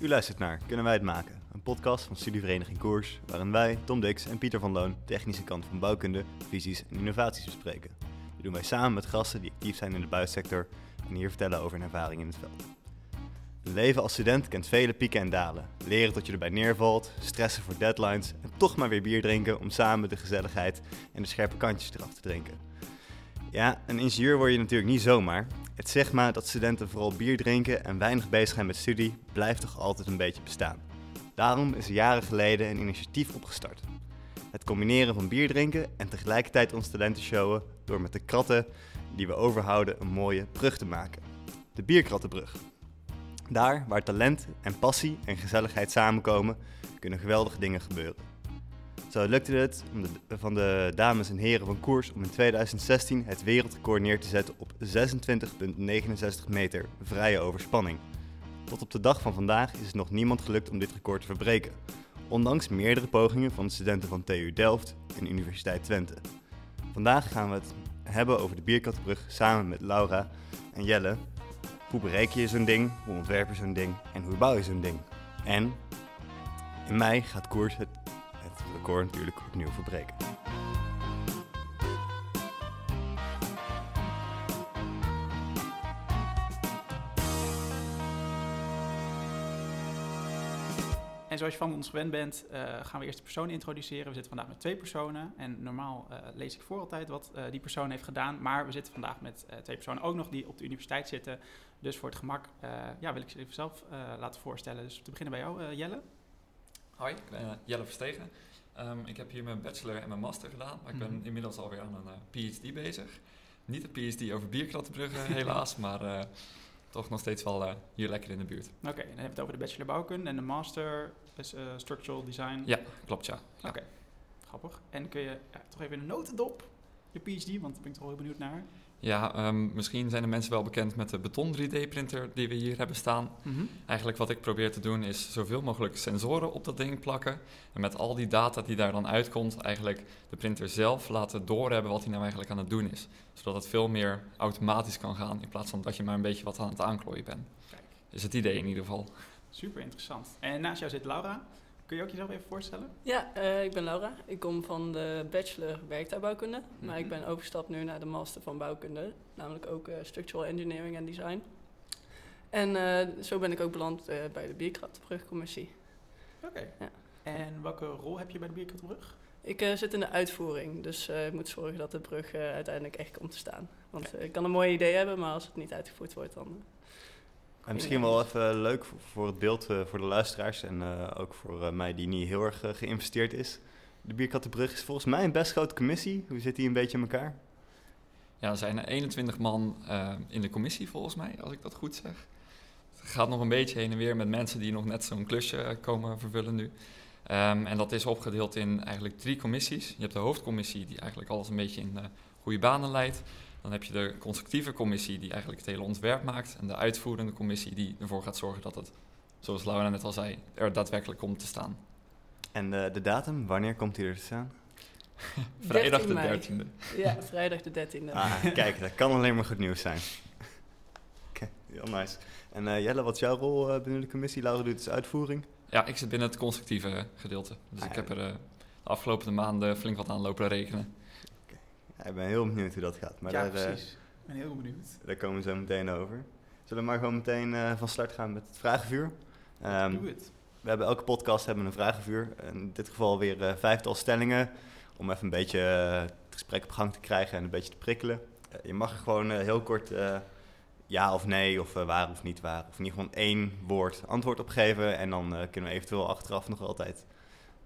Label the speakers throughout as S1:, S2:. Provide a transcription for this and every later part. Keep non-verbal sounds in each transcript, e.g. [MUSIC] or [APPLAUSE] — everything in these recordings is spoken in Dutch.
S1: U luistert naar Kunnen wij het maken? Een podcast van Studievereniging Koers, waarin wij, Tom Dix en Pieter van Loon, technische kant van bouwkunde, visies en innovaties bespreken. Dit doen wij samen met gasten die actief zijn in de bouwsector en hier vertellen over hun ervaring in het veld. Leven als student kent vele pieken en dalen. Leren tot je erbij neervalt, stressen voor deadlines en toch maar weer bier drinken om samen de gezelligheid en de scherpe kantjes eraf te drinken. Ja, een ingenieur word je natuurlijk niet zomaar. Het zeg maar dat studenten vooral bier drinken en weinig bezig zijn met studie blijft toch altijd een beetje bestaan. Daarom is er jaren geleden een initiatief opgestart. Het combineren van bier drinken en tegelijkertijd ons talenten showen door met de kratten die we overhouden een mooie brug te maken. De Bierkrattenbrug. Daar waar talent en passie en gezelligheid samenkomen, kunnen geweldige dingen gebeuren. Zo lukte het om van de dames en heren van koers om in 2016 het wereldrecord neer te zetten op 26,69 meter vrije overspanning. Tot op de dag van vandaag is het nog niemand gelukt om dit record te verbreken, ondanks meerdere pogingen van studenten van TU Delft en Universiteit Twente. Vandaag gaan we het hebben over de Bierkattenbrug samen met Laura en Jelle. Hoe bereik je zo'n ding, hoe ontwerp je zo'n ding en hoe bouw je zo'n ding? En in mei gaat koers het record natuurlijk opnieuw verbreken.
S2: En zoals je van ons gewend bent, eh, gaan we eerst de persoon introduceren. We zitten vandaag met twee personen. En normaal eh, lees ik voor altijd wat eh, die persoon heeft gedaan. Maar we zitten vandaag met twee personen ook nog die op de universiteit zitten. Dus voor het gemak ja, wil ik ze even zelf laten voorstellen. Dus te beginnen bij jou, Jelle.
S3: Hoi, ik ben Jelle Verstegen. Um, ik heb hier mijn bachelor en mijn master gedaan. Maar ik ben
S2: Mhm.
S3: inmiddels alweer aan een PhD bezig. Niet een PhD over bierkrattenbruggen [LAUGHS] helaas, maar toch nog steeds wel hier lekker in de buurt.
S2: Oké, dan hebben we het over de bachelor bouwkunde en de master is eh, structural design.
S3: Ja, klopt ja. ja.
S2: Oké, grappig. En kun je ja, toch even een notendop, je PhD, want daar ben ik toch wel heel benieuwd naar.
S3: Ja, ehm, misschien zijn de mensen wel bekend met de beton 3D-printer die we hier hebben staan. Eigenlijk wat ik probeer te doen is zoveel mogelijk sensoren op dat ding plakken. En met al die data die daar dan uitkomt, eigenlijk de printer zelf laten doorhebben wat hij nou eigenlijk aan het doen is. Zodat het veel meer automatisch kan gaan in plaats van dat je maar een beetje wat aan het aanklooien bent.
S2: Kijk,
S3: Is het idee in ieder geval.
S2: super interessant. En naast jou zit Laura. Kun je ook jezelf even voorstellen?
S4: Ja, eh, ik ben Laura. Ik kom van de bachelor werktuigbouwkunde. Maar ik
S2: Mhm.
S4: ben overgestapt nu naar de master van bouwkunde. Namelijk ook eh, structural engineering en design. En eh, zo ben ik ook beland bij de Bierkrattenbrugcommissie.
S2: Oké.
S4: Ja.
S2: En welke rol heb je bij de Bierkrattenbrug?
S4: Ik zit in de uitvoering, dus ik moet zorgen dat de brug uiteindelijk echt komt te staan. Want ik kan een mooi idee hebben, maar als het niet uitgevoerd wordt, dan... eh,
S1: En misschien wel even leuk voor, het beeld eh, voor de luisteraars en eh, ook voor eh, mij die niet heel erg eh, geïnvesteerd is. De Bierkattenbrug is volgens mij een best grote commissie. Hoe zit die een beetje in elkaar?
S3: Ja, er zijn er 21 man eh, in de commissie volgens mij, als ik dat goed zeg. Het gaat nog een beetje heen en weer met mensen die nog net zo'n klusje eh, komen vervullen nu. Ehm, en dat is opgedeeld in eigenlijk drie commissies. Je hebt de hoofdcommissie die eigenlijk alles een beetje in eh, goede banen leidt. Dan heb je de constructieve commissie die eigenlijk het hele ontwerp maakt. En de uitvoerende commissie die ervoor gaat zorgen dat het, zoals Laura net al zei, er daadwerkelijk komt te staan.
S1: En eh, de datum, wanneer komt die er te staan? [LAUGHS]
S3: Vrijdag
S4: 13
S3: de
S4: mei.
S3: 13e.
S4: Ja, vrijdag de 13e.
S1: Ah, [LAUGHS] kijk, dat kan alleen maar goed nieuws zijn. [LAUGHS] Oké, heel nice. En eh, Jelle, wat is jouw rol eh, binnen de commissie? Laura doet dus uitvoering.
S3: Ja, ik zit binnen het constructieve gedeelte. Dus
S1: Ah,
S3: ik heb er de afgelopen maanden flink wat aan lopen rekenen.
S1: Ja, ik ben heel benieuwd hoe dat gaat. Maar
S2: ja,
S1: daar, eh,
S2: precies. Ik ben heel benieuwd.
S1: daar komen we zo meteen over. Zullen we maar gewoon meteen eh, van start gaan met het vragenvuur? Ehm,
S2: Doe het.
S1: We hebben elke podcast hebben een vragenvuur. In dit geval weer eh, vijftal stellingen. Om even een beetje het gesprek op gang te krijgen en een beetje te prikkelen. Je mag er gewoon heel kort ja of nee, of waar of niet waar. Of in ieder geval één woord antwoord op geven. En dan kunnen we eventueel achteraf nog altijd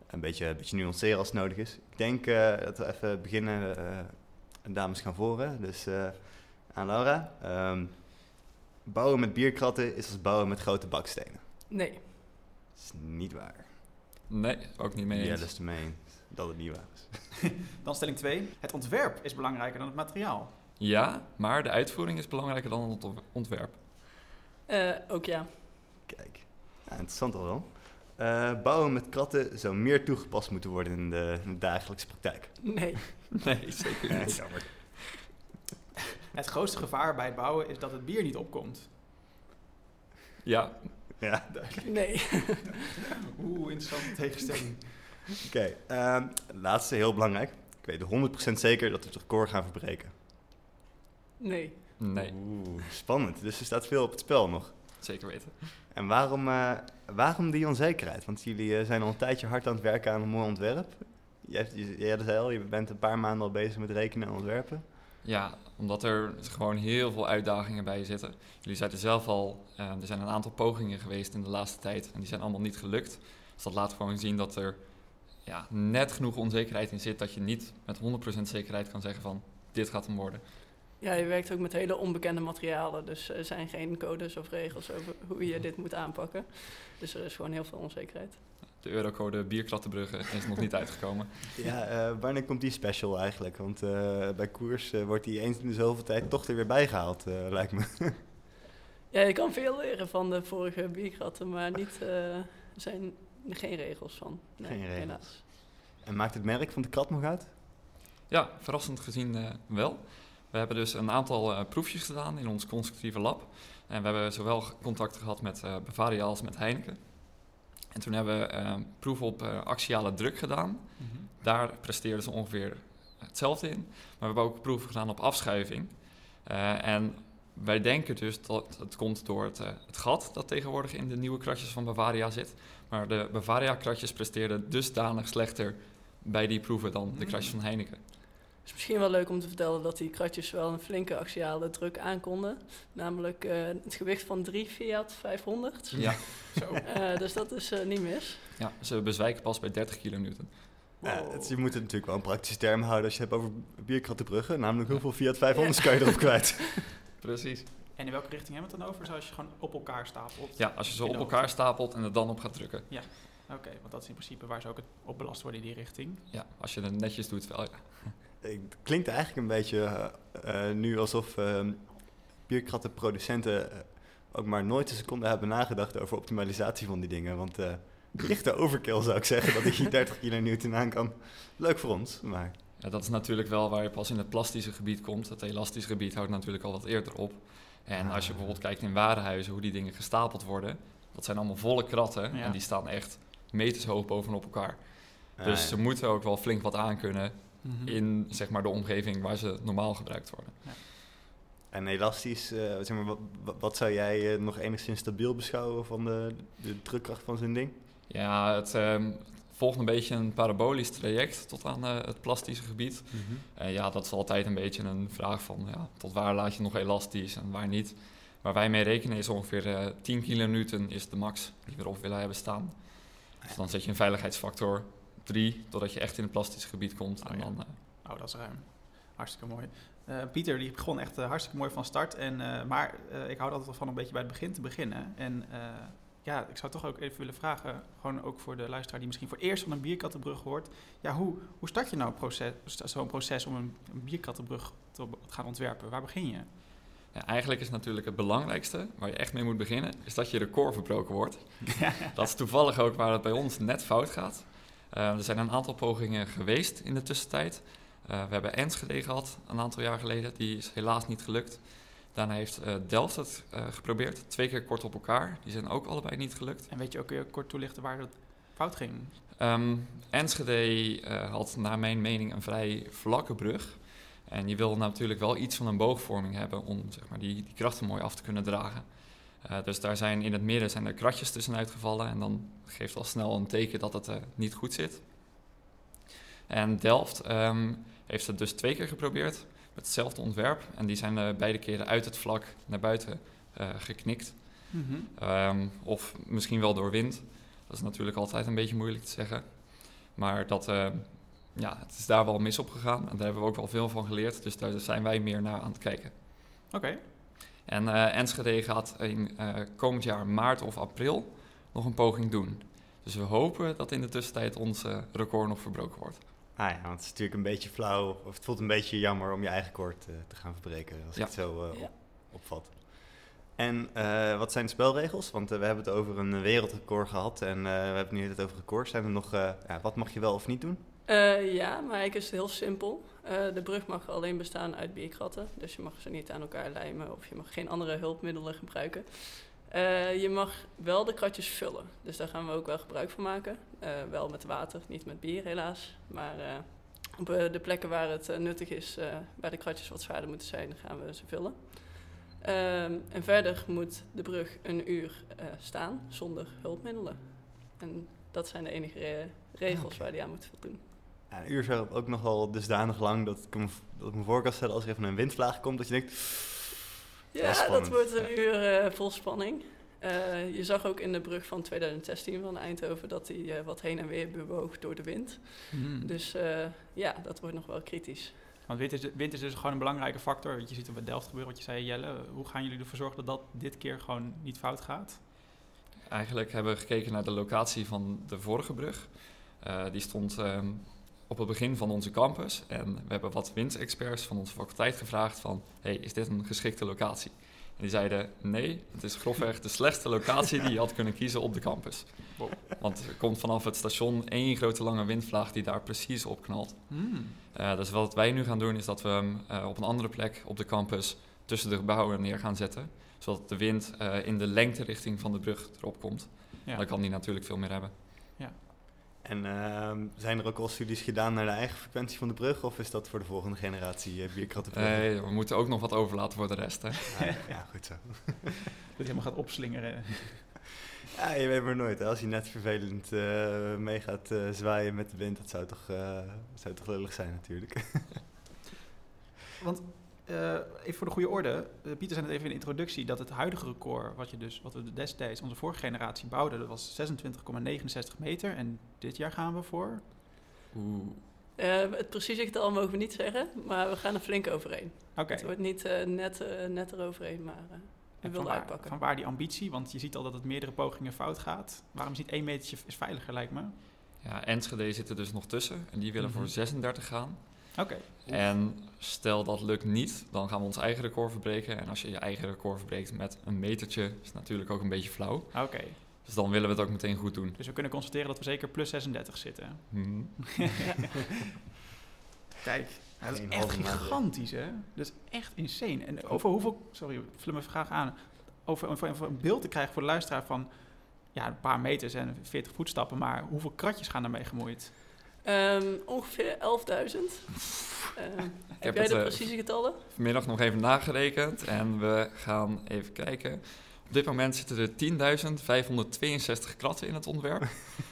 S1: een beetje, een beetje nuanceren als het nodig is. Ik denk dat we even beginnen. Dames gaan voren. Dus eh, aan Laura. Ehm, bouwen met bierkratten is als bouwen met grote bakstenen.
S4: Nee.
S1: Dat is niet waar.
S3: Nee, ook niet mee
S1: Ja, dat is meen dat het niet waar is. [LAUGHS]
S2: Dan stelling 2. Het ontwerp is belangrijker dan het materiaal.
S3: Ja, maar de uitvoering is belangrijker dan het ont- ontwerp.
S4: Eh, ook ja.
S1: Kijk, ja, interessant al wel. Eh, bouwen met kratten zou meer toegepast moeten worden in de, in de dagelijkse praktijk.
S4: Nee. [LAUGHS]
S3: Nee, zeker niet.
S1: jammer.
S2: Het grootste gevaar bij het bouwen is dat het bier niet opkomt.
S3: Ja,
S1: Ja, duidelijk.
S4: Nee. [LAUGHS]
S2: Oeh, interessante tegenstelling.
S1: Oké, ehm, laatste heel belangrijk. Ik weet 100% zeker dat we het record gaan verbreken.
S4: Nee.
S3: Nee,
S1: Oeh, spannend. Dus er staat veel op het spel nog.
S3: zeker weten.
S1: En waarom, eh, waarom die onzekerheid? Want jullie eh, zijn al een tijdje hard aan het werken aan een mooi ontwerp. Jij, je- jij zei al, je bent een paar maanden al bezig met rekenen en ontwerpen.
S3: Ja, omdat er gewoon heel veel uitdagingen bij zitten. Jullie zeiden zelf al, eh, er zijn een aantal pogingen geweest in de laatste tijd en die zijn allemaal niet gelukt. Dus dat laat gewoon zien dat er ja, net genoeg onzekerheid in zit dat je niet met 100% zekerheid kan zeggen van dit gaat hem worden.
S4: Ja, je werkt ook met hele onbekende materialen. Dus er zijn geen codes of regels over hoe je dit moet aanpakken. Dus er is gewoon heel veel onzekerheid.
S3: De eurocode bierkrattenbruggen [LAUGHS] is nog niet uitgekomen.
S1: Ja, eh, wanneer komt die special eigenlijk? Want eh, bij koers eh, wordt die eens in de zoveel tijd toch er weer bijgehaald, eh, lijkt me. [LAUGHS]
S4: Ja, je kan veel leren van de vorige bierkratten, maar niet, eh, er zijn er geen regels van. Nee,
S1: Geen regels.
S4: helaas.
S1: En maakt het merk van de krat nog uit?
S3: Ja, verrassend gezien eh, wel. We hebben dus een aantal eh, proefjes gedaan in ons constructieve lab. En we hebben zowel contact gehad met eh, Bavaria als met Heineken. En toen hebben we proeven op eh, axiale druk gedaan. Daar presteerden ze ongeveer hetzelfde in. Maar we hebben ook proeven gedaan op afschuiving. Eh, en wij denken dus dat het komt door het, eh, het gat dat tegenwoordig in de nieuwe kratjes van Bavaria zit. Maar de Bavaria-kratjes presteerden dusdanig slechter bij die proeven dan de kratjes van Heineken.
S4: Het is misschien wel leuk om te vertellen dat die kratjes wel een flinke axiale druk aankonden. Namelijk eh, het gewicht van drie Fiat 500.
S3: Ja, [LAUGHS]
S2: Zo.
S4: Eh, dus dat is eh, niet mis.
S3: ja, ze bezwijken pas bij 30 kilonewton.
S1: Ja,
S4: Wow.
S1: het- je moet het natuurlijk wel een praktische term houden als je het hebt over bierkrattenbruggen. Namelijk hoeveel Fiat 500 kan je erop [LAUGHS] kwijt?
S3: Precies.
S2: En in welke richting hebben we het dan over? Zoals je gewoon op elkaar stapelt?
S3: Ja, als je ze op elkaar stapelt en er dan op gaat drukken.
S2: Oké, want dat is in principe waar ze ook het op belast worden in die richting.
S3: Ja, als je het netjes doet wel. Ja.
S1: Het klinkt eigenlijk een beetje eh, eh, nu alsof eh, bierkrattenproducenten eh, ook maar nooit een seconde hebben nagedacht over optimalisatie van die dingen. Want eh lichte overkill zou ik zeggen dat je 30 kN aan kan. Leuk voor ons, maar
S3: Ja, dat is natuurlijk wel waar je pas in het plastische gebied komt. Het elastische gebied houdt natuurlijk al wat eerder op. En als je
S1: Ah.
S3: bijvoorbeeld kijkt in warenhuizen hoe die dingen gestapeld worden, dat zijn allemaal volle kratten
S2: Ja.
S3: en die staan echt meters hoog bovenop elkaar.
S1: Ah,
S3: dus ze moeten ook wel flink wat aankunnen in zeg maar, de omgeving waar ze normaal gebruikt worden.
S1: En elastisch, eh, zeg maar, wat, wat- zou jij eh, nog enigszins stabiel beschouwen van de, de drukkracht van zo'n ding?
S3: Ja, het ehm, volgt een beetje een parabolisch traject tot aan eh, het plastische gebied. En ja, dat is altijd een beetje een vraag van ja, tot waar laat je nog elastisch en waar niet. Waar wij mee rekenen is ongeveer eh 10 kilonewton is de max die we erop willen hebben staan. Dus dan zet je een veiligheidsfactor 3 totdat je echt in het plastische gebied komt.
S2: Oh
S3: en
S2: ja.
S3: dan, eh,
S2: Oh, dat is ruim. Hartstikke mooi. Eh, Pieter, die begon echt eh, hartstikke mooi van start. En, maar ik hou altijd wel van een beetje bij het begin te beginnen. En ja, ik zou toch ook even willen vragen, gewoon ook voor de luisteraar die misschien voor het eerst van een bierkattenbrug hoort. Ja, hoe, hoe start je nou zo'n proces om een, een bierkattenbrug te te gaan ontwerpen? Waar begin je?
S3: ja, eigenlijk is natuurlijk het belangrijkste waar je echt mee moet beginnen, is dat je record verbroken wordt. [LAUGHS] Dat is toevallig ook waar het bij ons net fout gaat. Eh, er zijn een aantal pogingen geweest in de tussentijd. Eh, we hebben Enschede gehad een aantal jaar geleden. Die is helaas niet gelukt. Daarna heeft eh, Delft het eh, geprobeerd. Twee keer kort op elkaar. Die zijn ook allebei niet gelukt.
S2: En weet je ook weer kort toelichten waar het fout ging?
S3: Ehm, Enschede had naar mijn mening een vrij vlakke brug. En je wil natuurlijk wel iets van een boogvorming hebben om zeg maar, die, die krachten mooi af te kunnen dragen. Eh, dus daar zijn in het midden zijn er kratjes tussenuit gevallen en dan geeft al snel een teken dat het eh, niet goed zit. En Delft ehm, heeft het dus twee keer geprobeerd met hetzelfde ontwerp. En die zijn eh, beide keren uit het vlak naar buiten geknikt. Ehm, of misschien wel door wind. Dat is natuurlijk altijd een beetje moeilijk te zeggen. Maar dat, eh, ja, het is daar wel mis op gegaan. En daar hebben we ook wel veel van geleerd. Dus daar zijn wij meer naar aan het kijken.
S2: Oké,
S3: En eh, Enschede gaat in eh, komend jaar maart of april nog een poging doen. Dus we hopen dat in de tussentijd ons record nog verbroken wordt.
S1: Ah ja, want het is natuurlijk een beetje flauw, of het voelt een beetje jammer om je eigen koord eh, te gaan verbreken, als
S3: Ja.
S1: ik het zo
S4: Ja.
S1: op- opvat. En eh, wat zijn de spelregels? Want we hebben het over een wereldrecord gehad en eh, we hebben nu het over records. Zijn er nog, eh, ja, wat mag je wel of niet doen?
S4: Eh, ja, maar eigenlijk is het heel simpel. Eh, de brug mag alleen bestaan uit bierkratten. Dus je mag ze niet aan elkaar lijmen of je mag geen andere hulpmiddelen gebruiken. Eh, je mag wel de kratjes vullen. Dus daar gaan we ook wel gebruik van maken. Wel met water, niet met bier helaas. Maar op de plekken waar het nuttig is, waar de kratjes wat zwaarder moeten zijn, gaan we ze vullen. Ehm, en verder moet de brug een uur staan zonder hulpmiddelen. En dat zijn de enige regels
S1: Oké.
S4: waar die aan moet voldoen.
S1: Ja, een uur is ook nog wel dusdanig lang dat ik me, dat ik me voor kan stellen als er even een windvlaag komt, dat je denkt...
S4: Ja,
S1: Dat
S4: wordt een uur eh, vol spanning. Eh, je zag ook in de brug van 2016 van Eindhoven dat hij eh, wat heen en weer bewoog door de wind.
S2: Hmm.
S4: Dus eh, ja, dat wordt nog wel kritisch.
S2: Want wind is, wind is dus gewoon een belangrijke factor. Want je ziet het bij Delft gebeuren, wat je zei, Jelle. Hoe gaan jullie ervoor zorgen dat dat dit keer gewoon niet fout gaat?
S3: Eigenlijk hebben we gekeken naar de locatie van de vorige brug. Eh, die stond ehm, op het begin van onze campus. En we hebben wat windexperts van onze faculteit gevraagd van... hey, is dit een geschikte locatie? En die zeiden, nee, het is grofweg de slechtste locatie die je had kunnen kiezen op de campus.
S2: Wow.
S3: Want er komt vanaf het station één grote lange windvlaag die daar precies op knalt.
S2: Hmm.
S3: Eh, dus wat wij nu gaan doen is dat we hem eh, op een andere plek op de campus tussen de gebouwen neer gaan zetten. Zodat de wind eh, in de lengterichting van de brug erop komt.
S2: Ja.
S3: Dan kan die natuurlijk veel meer hebben.
S1: En ehm, zijn er ook al studies gedaan naar de eigen frequentie van de brug? Of is dat voor de volgende generatie uh, bierkrattenbrug?
S3: Nee, we moeten ook nog wat overlaten voor de rest. Hè?
S1: Ja, ja, goed zo.
S2: Dat hij helemaal gaat opslingeren. [LAUGHS]
S1: Ja, je weet maar nooit. Hè? Als je net vervelend eh, mee gaat eh, zwaaien met de wind, dat zou toch, eh, zou toch lullig zijn natuurlijk.
S2: Want eh, even voor de goede orde. eh, Pieter zei net even in de introductie dat het huidige record, wat, je dus, wat we destijds onze vorige generatie bouwden, dat was 26,69 meter. En dit jaar gaan we voor.
S3: Oeh.
S4: Eh, het precieze getal mogen we niet zeggen, maar we gaan er flink overheen.
S2: Oké.
S4: Het wordt niet net, net eroverheen, maar uh, we willen
S2: waar,
S4: uitpakken.
S2: van waar die ambitie? Want je ziet al dat het meerdere pogingen fout gaat. Waarom is niet één metertje is veiliger, lijkt me?
S3: Ja, Enschede zit er dus nog tussen. En die willen
S2: Mhm.
S3: voor 36 gaan.
S2: Oké.
S3: En stel dat lukt niet, dan gaan we ons eigen record verbreken. En als je je eigen record verbreekt met een metertje, is het natuurlijk ook een beetje flauw.
S2: Oké.
S3: Dus dan willen we het ook meteen goed doen.
S2: Dus we kunnen constateren dat we zeker plus 36 zitten.
S3: Mhm. [LAUGHS]
S2: Kijk, dat is echt gigantisch, hè? Dat is echt insane. En over hoeveel... Sorry, ik vul me even graag aan. Over, over, over een beeld te krijgen voor de luisteraar van... Ja, een paar meters en 40 voetstappen, maar hoeveel kratjes gaan daarmee gemoeid?
S4: Ehm, ongeveer 11.000. Ehm, heb jij de
S3: eh,
S4: precieze getallen?
S3: Vanmiddag nog even nagerekend en we gaan even kijken. Op dit moment zitten er 10.562 kratten in het ontwerp.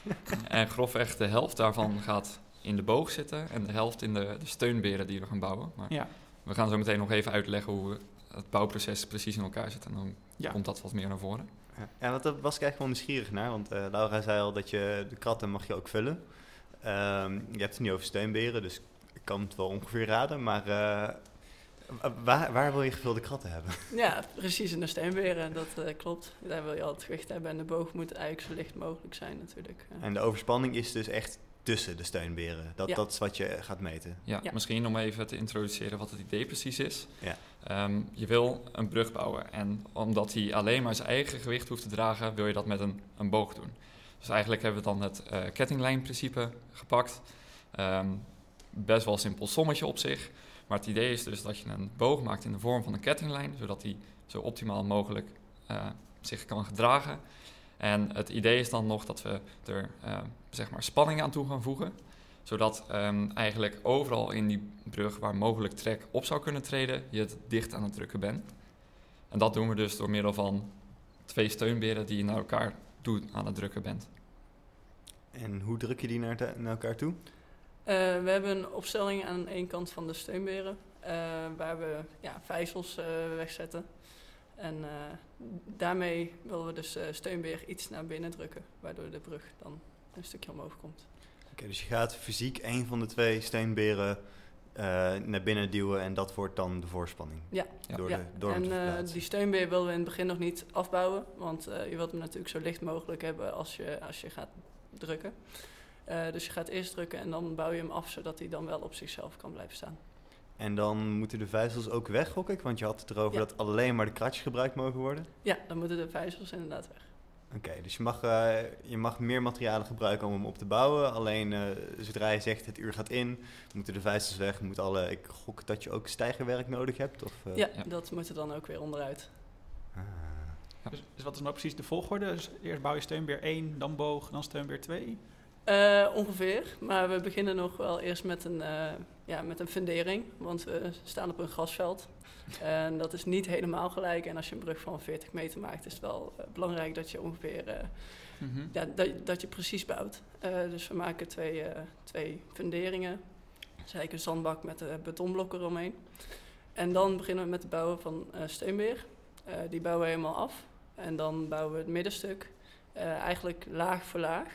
S3: [LAUGHS] en grofweg de helft daarvan gaat in de boog zitten en de helft in de, de steunberen die we gaan bouwen. Maar
S2: Ja.
S3: we gaan zo meteen nog even uitleggen hoe het bouwproces precies in elkaar zit en dan
S2: Ja.
S3: komt dat wat meer naar voren.
S1: Ja, ja want daar was ik eigenlijk wel nieuwsgierig naar. Want eh, Laura zei al dat je de kratten mag je ook vullen. Ehm, je hebt het niet over steunberen, dus ik kan het wel ongeveer raden. Maar eh, waar, waar wil je gevulde kratten hebben? [LAUGHS]
S4: Ja, precies in de steenberen, dat eh, klopt. Daar wil je al het gewicht hebben en de boog moet eigenlijk zo licht mogelijk zijn natuurlijk.
S1: En de overspanning is dus echt tussen de steunberen. Dat,
S4: Ja.
S1: dat is wat je gaat meten.
S3: Ja,
S4: Ja.
S3: misschien om even te introduceren wat het idee precies is.
S1: Ja.
S3: Ehm, je wil een brug bouwen en omdat hij alleen maar zijn eigen gewicht hoeft te dragen, wil je dat met een, een boog doen. Dus eigenlijk hebben we dan het eh, kettinglijnprincipe gepakt. Ehm, best wel simpel sommetje op zich. Maar het idee is dus dat je een boog maakt in de vorm van een kettinglijn, zodat die zo optimaal mogelijk eh, zich kan gedragen. En het idee is dan nog dat we er eh, zeg maar spanning aan toe gaan voegen zodat ehm, eigenlijk overal in die brug waar mogelijk trek op zou kunnen treden, je het dicht aan het drukken bent. En dat doen we dus door middel van twee steunberen die je naar elkaar toe aan het drukken bent.
S1: En hoe druk je die naar, te- naar elkaar toe?
S4: Eh, we hebben een opstelling aan één kant van de steunberen, eh, waar we ja, vijzels eh, wegzetten. En eh, daarmee willen we dus de steunbeer iets naar binnen drukken, waardoor de brug dan een stukje omhoog komt.
S1: Oké, dus je gaat fysiek een van de twee steenberen eh, naar binnen duwen en dat wordt dan de voorspanning.
S4: Ja.
S3: Ja.
S1: Door
S4: ja.
S1: de, door
S4: en eh, die steunbeer willen we in het begin nog niet afbouwen, want eh, je wilt hem natuurlijk zo licht mogelijk hebben als je, als je gaat drukken. Eh, dus je gaat eerst drukken en dan bouw je hem af, zodat hij dan wel op zichzelf kan blijven staan.
S1: En dan moeten de vijzels ook weg, gok ik? Want je had het erover
S4: Ja.
S1: dat alleen maar de kratjes gebruikt mogen worden.
S4: Ja, dan moeten de vijzels inderdaad weg.
S1: Oké, dus je mag, eh, je mag meer materialen gebruiken om hem op te bouwen. Alleen eh, zodra je zegt het uur gaat in, moeten de vijzels weg. Moet alle, ik gok dat je ook stijgerwerk nodig hebt. Of, eh?
S4: Ja,
S3: Ja.
S4: dat moet er dan ook weer onderuit.
S1: Ah.
S3: Ja.
S2: Dus, dus wat is nou precies de volgorde? Dus eerst bouw je steunbeer 1, dan boog, dan steunbeer 2?
S4: Eh, ongeveer, maar we beginnen nog wel eerst met een, eh, ja, met een fundering, want we staan op een grasveld. En dat is niet helemaal gelijk. En als je een brug van 40 meter maakt, is het wel eh, belangrijk dat je ongeveer eh,
S2: Mhm.
S4: ja, dat, dat je precies bouwt. Eh, dus we maken twee, twee funderingen. Dus eigenlijk een zandbak met betonblokken eromheen. En dan beginnen we met het bouwen van steunbeer. Die bouwen we helemaal af. En dan bouwen we het middenstuk. eigenlijk laag voor laag.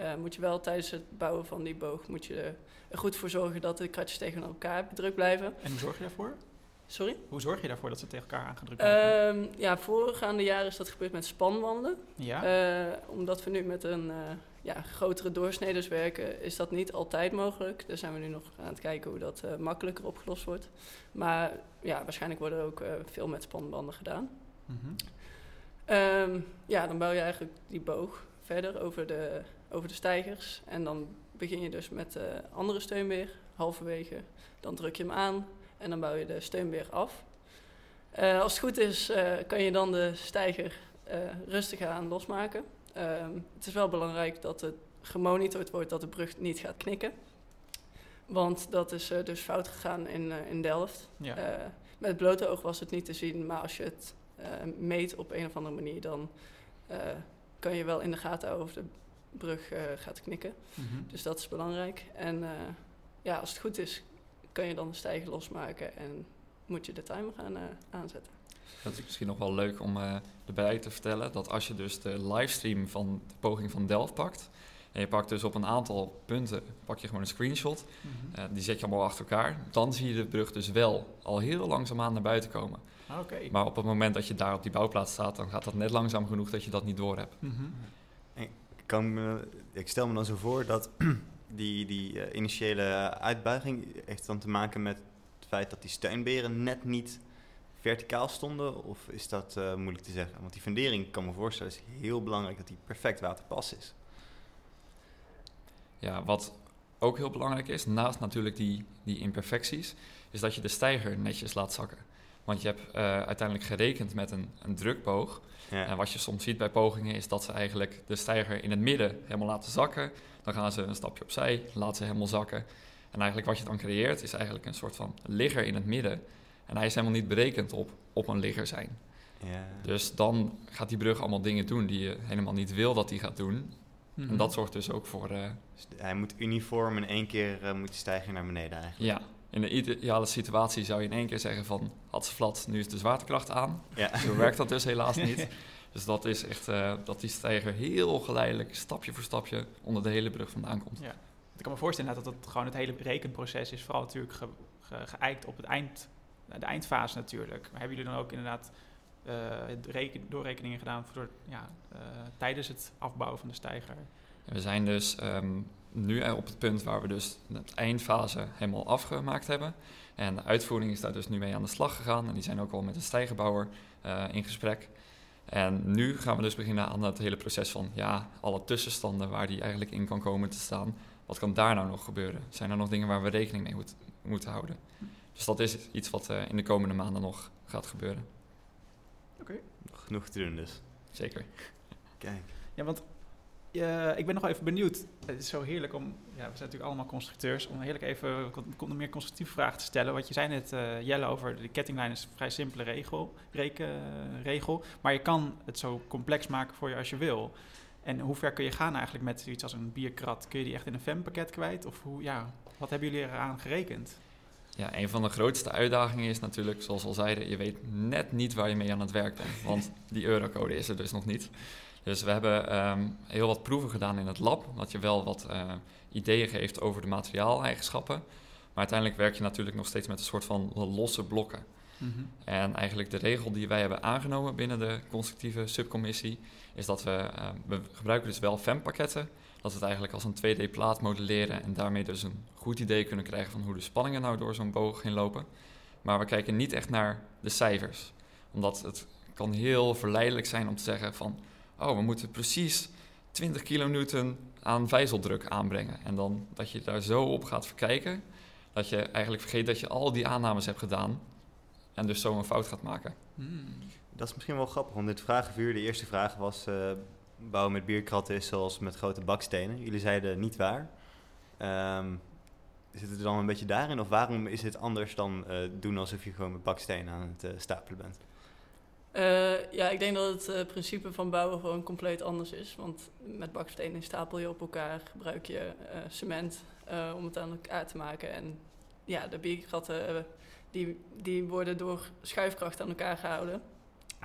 S4: Eh, moet je wel tijdens het bouwen van die boog moet je er goed voor zorgen dat de kratjes tegen elkaar bedrukt blijven.
S2: En hoe zorg je daarvoor?
S4: Sorry?
S2: Hoe zorg je daarvoor dat ze tegen elkaar aangedrukt blijven?
S4: Ehm ja, voorgaande jaren is dat gebeurd met spanwanden.
S2: ja?
S4: Eh, omdat we nu met een eh, ja, grotere doorsneders werken, is dat niet altijd mogelijk. Daar zijn we nu nog aan het kijken hoe dat makkelijker opgelost wordt. Maar ja, waarschijnlijk worden er ook veel met spanbanden gedaan.
S2: Mhm.
S4: Ehm, ja, dan bouw je eigenlijk die boog verder over de, over de stijgers. En dan begin je dus met de andere steunbeer, halverwege. Dan druk je hem aan en dan bouw je de steunbeer af. Eh, als het goed is, eh, kan je dan de stijger eh, rustig aan losmaken. Ehm, het is wel belangrijk dat het gemonitord wordt dat de brug niet gaat knikken. Want dat is dus fout gegaan in, in Delft.
S2: ja.
S4: Met het blote oog was het niet te zien, maar als je het meet op een of andere manier, dan kan je wel in de gaten houden of de brug eh, gaat knikken.
S2: Mhm.
S4: Dus dat is belangrijk. En eh, ja, als het goed is, kan je dan de stijger losmaken en moet je de timer gaan eh, aanzetten.
S3: Dat is misschien nog wel leuk om eh erbij te vertellen dat als je dus de livestream van de poging van Delft pakt, en je pakt dus op een aantal punten, pak je gewoon een screenshot,
S2: Mhm.
S3: eh, die zet je allemaal achter elkaar, dan zie je de brug dus wel al heel langzaamaan naar buiten komen.
S2: Ah, Oké.
S3: Maar op het moment dat je daar op die bouwplaats staat, dan gaat dat net langzaam genoeg dat je dat niet door hebt.
S2: Mhm.
S1: Ik stel me dan zo voor dat [CLEARS THROAT] die, die eh, initiële uitbuiging heeft dan te maken met het feit dat die steunberen net niet verticaal stonden. Of is dat eh, moeilijk te zeggen? Want die fundering, kan me voorstellen, is heel belangrijk dat die perfect waterpas is.
S3: Ja, wat ook heel belangrijk is, naast natuurlijk die, die imperfecties, is dat je de stijger netjes laat zakken. Want je hebt eh, uiteindelijk gerekend met een, een drukboog.
S1: Ja.
S3: En wat je soms ziet bij pogingen is dat ze eigenlijk de stijger in het midden helemaal laten zakken. Dan gaan ze een stapje opzij, laten ze helemaal zakken. En eigenlijk wat je dan creëert is eigenlijk een soort van ligger in het midden. En hij is helemaal niet berekend op, op een ligger zijn.
S1: Ja.
S3: Dus dan gaat die brug allemaal dingen doen die je helemaal niet wil dat hij gaat doen.
S2: Mhm.
S3: En dat zorgt dus ook voor, eh,
S1: Dus hij moet uniform in één keer eh, moet die stijger naar beneden eigenlijk.
S3: ja, in de ideale situatie zou je in één keer zeggen van, had ze flat, nu is de zwaartekracht aan.
S1: Ja.
S3: Zo werkt dat dus [LAUGHS] helaas niet. Dus dat is echt eh, dat die stijger heel geleidelijk, stapje voor stapje, onder de hele brug vandaan komt.
S2: Ja. Ik kan me voorstellen dat het gewoon het hele rekenproces is vooral natuurlijk ge, ge- geëikt op het eind, de eindfase natuurlijk. Maar hebben jullie dan ook inderdaad eh, reken, doorrekeningen gedaan voor, ja, eh, tijdens het afbouwen van de stijger?
S3: We zijn dus ehm, nu op het punt waar we dus de eindfase helemaal afgemaakt hebben. En de uitvoering is daar dus nu mee aan de slag gegaan. En die zijn ook al met de stijgerbouwer eh, in gesprek. En nu gaan we dus beginnen aan het hele proces van ja, alle tussenstanden waar die eigenlijk in kan komen te staan. Wat kan daar nou nog gebeuren? Zijn er nog dingen waar we rekening mee moet, moeten houden? Dus dat is iets wat eh, in de komende maanden nog gaat gebeuren.
S1: Nog genoeg te doen dus.
S3: Zeker.
S1: Kijk.
S2: Ja, want eh, ik ben nog even benieuwd. Het is zo heerlijk om, ja, we zijn natuurlijk allemaal constructeurs, om heerlijk even een meer constructieve vraag te stellen. Want je zei net, eh, Jelle, over de kettinglijn is een vrij simpele regel, reken, regel. Maar je kan het zo complex maken voor je als je wil. En hoe ver kun je gaan eigenlijk met zoiets als een bierkrat? Kun je die echt in een FEM-pakket kwijt? Of hoe, ja, wat hebben jullie eraan gerekend?
S3: Ja, een van de grootste uitdagingen is natuurlijk, zoals we al zeiden, je weet net niet waar je mee aan het werk bent. Want die eurocode is er dus nog niet. Dus we hebben ehm, heel wat proeven gedaan in het lab, dat je wel wat eh, ideeën geeft over de materiaaleigenschappen. Maar uiteindelijk werk je natuurlijk nog steeds met een soort van losse blokken. En eigenlijk de regel die wij hebben aangenomen binnen de constructieve subcommissie is dat we, eh, we gebruiken dus wel FEM-pakketten. Dat we het eigenlijk als een 2D-plaat modelleren en daarmee dus een goed idee kunnen krijgen van hoe de spanningen nou door zo'n boog heen lopen. Maar we kijken niet echt naar de cijfers. Omdat het kan heel verleidelijk zijn om te zeggen van, oh, we moeten precies 20 kilonewton aan vijzeldruk aanbrengen. En dan dat je daar zo op gaat verkijken, dat je eigenlijk vergeet dat je al die aannames hebt gedaan en dus zo een fout gaat maken.
S2: Hmm.
S1: Dat is misschien wel grappig, want dit vragenvuur, de eerste vraag was... eh, bouwen met bierkratten is zoals met grote bakstenen. Jullie zeiden niet waar. Ehm, zit het dan een beetje daarin? Of waarom is het anders dan eh, doen alsof je gewoon met bakstenen aan het eh, stapelen bent?
S4: Eh, ja, ik denk dat het eh, principe van bouwen gewoon compleet anders is. Want met bakstenen stapel je op elkaar, gebruik je eh, cement eh, om het aan elkaar te maken. En ja, de bierkratten eh, die, die worden door schuifkracht aan elkaar gehouden.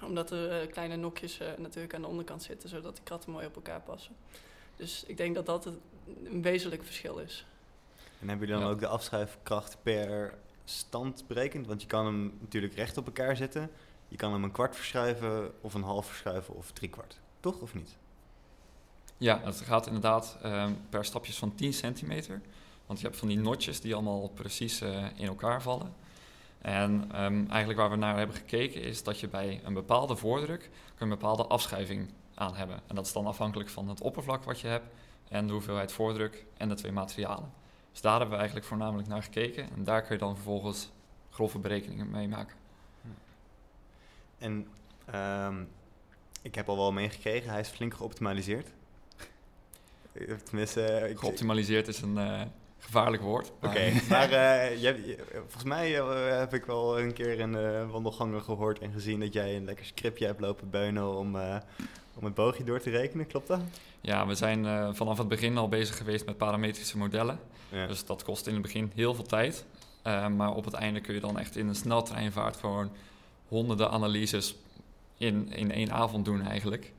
S4: Omdat er kleine nokjes eh, natuurlijk aan de onderkant zitten, zodat die kratten mooi op elkaar passen. Dus ik denk dat dat het, een wezenlijk verschil is.
S1: En hebben jullie dan
S3: Ja.
S1: ook de afschuifkracht per stand berekend? Want je kan hem natuurlijk recht op elkaar zetten. Je kan hem een kwart verschuiven, of een half verschuiven, of drie kwart. Toch of niet?
S3: Ja, het gaat inderdaad ehm, per stapjes van 10 centimeter. Want je hebt van die notjes die allemaal precies eh, in elkaar vallen. En ehm, eigenlijk waar we naar hebben gekeken is dat je bij een bepaalde voordruk een bepaalde afschuiving aan hebben. En dat is dan afhankelijk van het oppervlak wat je hebt en de hoeveelheid voordruk en de twee materialen. Dus daar hebben we eigenlijk voornamelijk naar gekeken. En daar kun je dan vervolgens grove berekeningen mee maken.
S1: En ehm, ik heb al wel meegekregen, hij is flink geoptimaliseerd. Eh, Tenminste, eh,
S3: Geoptimaliseerd is een eh, gevaarlijk woord.
S1: Oké, [LAUGHS]
S3: maar-
S1: volgens mij heb ik wel een keer in de wandelgangen gehoord en gezien dat jij een lekker scriptje hebt lopen beunen om, om het boogje door te rekenen, klopt dat?
S3: Ja, we zijn vanaf het begin al bezig geweest met parametrische modellen.
S1: Ja.
S3: Dus dat kost in het begin heel veel tijd. Maar op het einde kun je dan echt in een sneltreinvaart gewoon honderden analyses in, in één avond doen eigenlijk.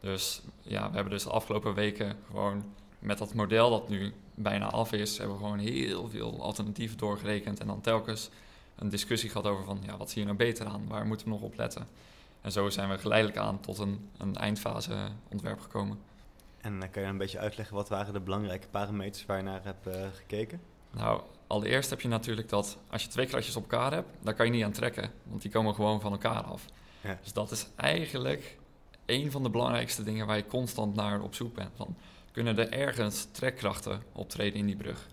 S3: Dus ja, we hebben dus de afgelopen weken gewoon met dat model dat nu bijna af is, hebben we gewoon heel veel alternatieven doorgerekend. En dan telkens een discussie gehad over van, ja, wat zie je nou beter aan? Waar moeten we nog op letten? En zo zijn we geleidelijk aan tot een, een eindfase ontwerp gekomen.
S1: En dan kan je een beetje uitleggen wat waren de belangrijke parameters waar je naar hebt eh, gekeken?
S3: Nou, allereerst heb je natuurlijk dat als je twee kratjes op elkaar hebt, daar kan je niet aan trekken, want die komen gewoon van elkaar af.
S1: Ja.
S3: Dus dat is eigenlijk een van de belangrijkste dingen waar je constant naar op zoek bent. Van, kunnen er ergens trekkrachten optreden in die brug?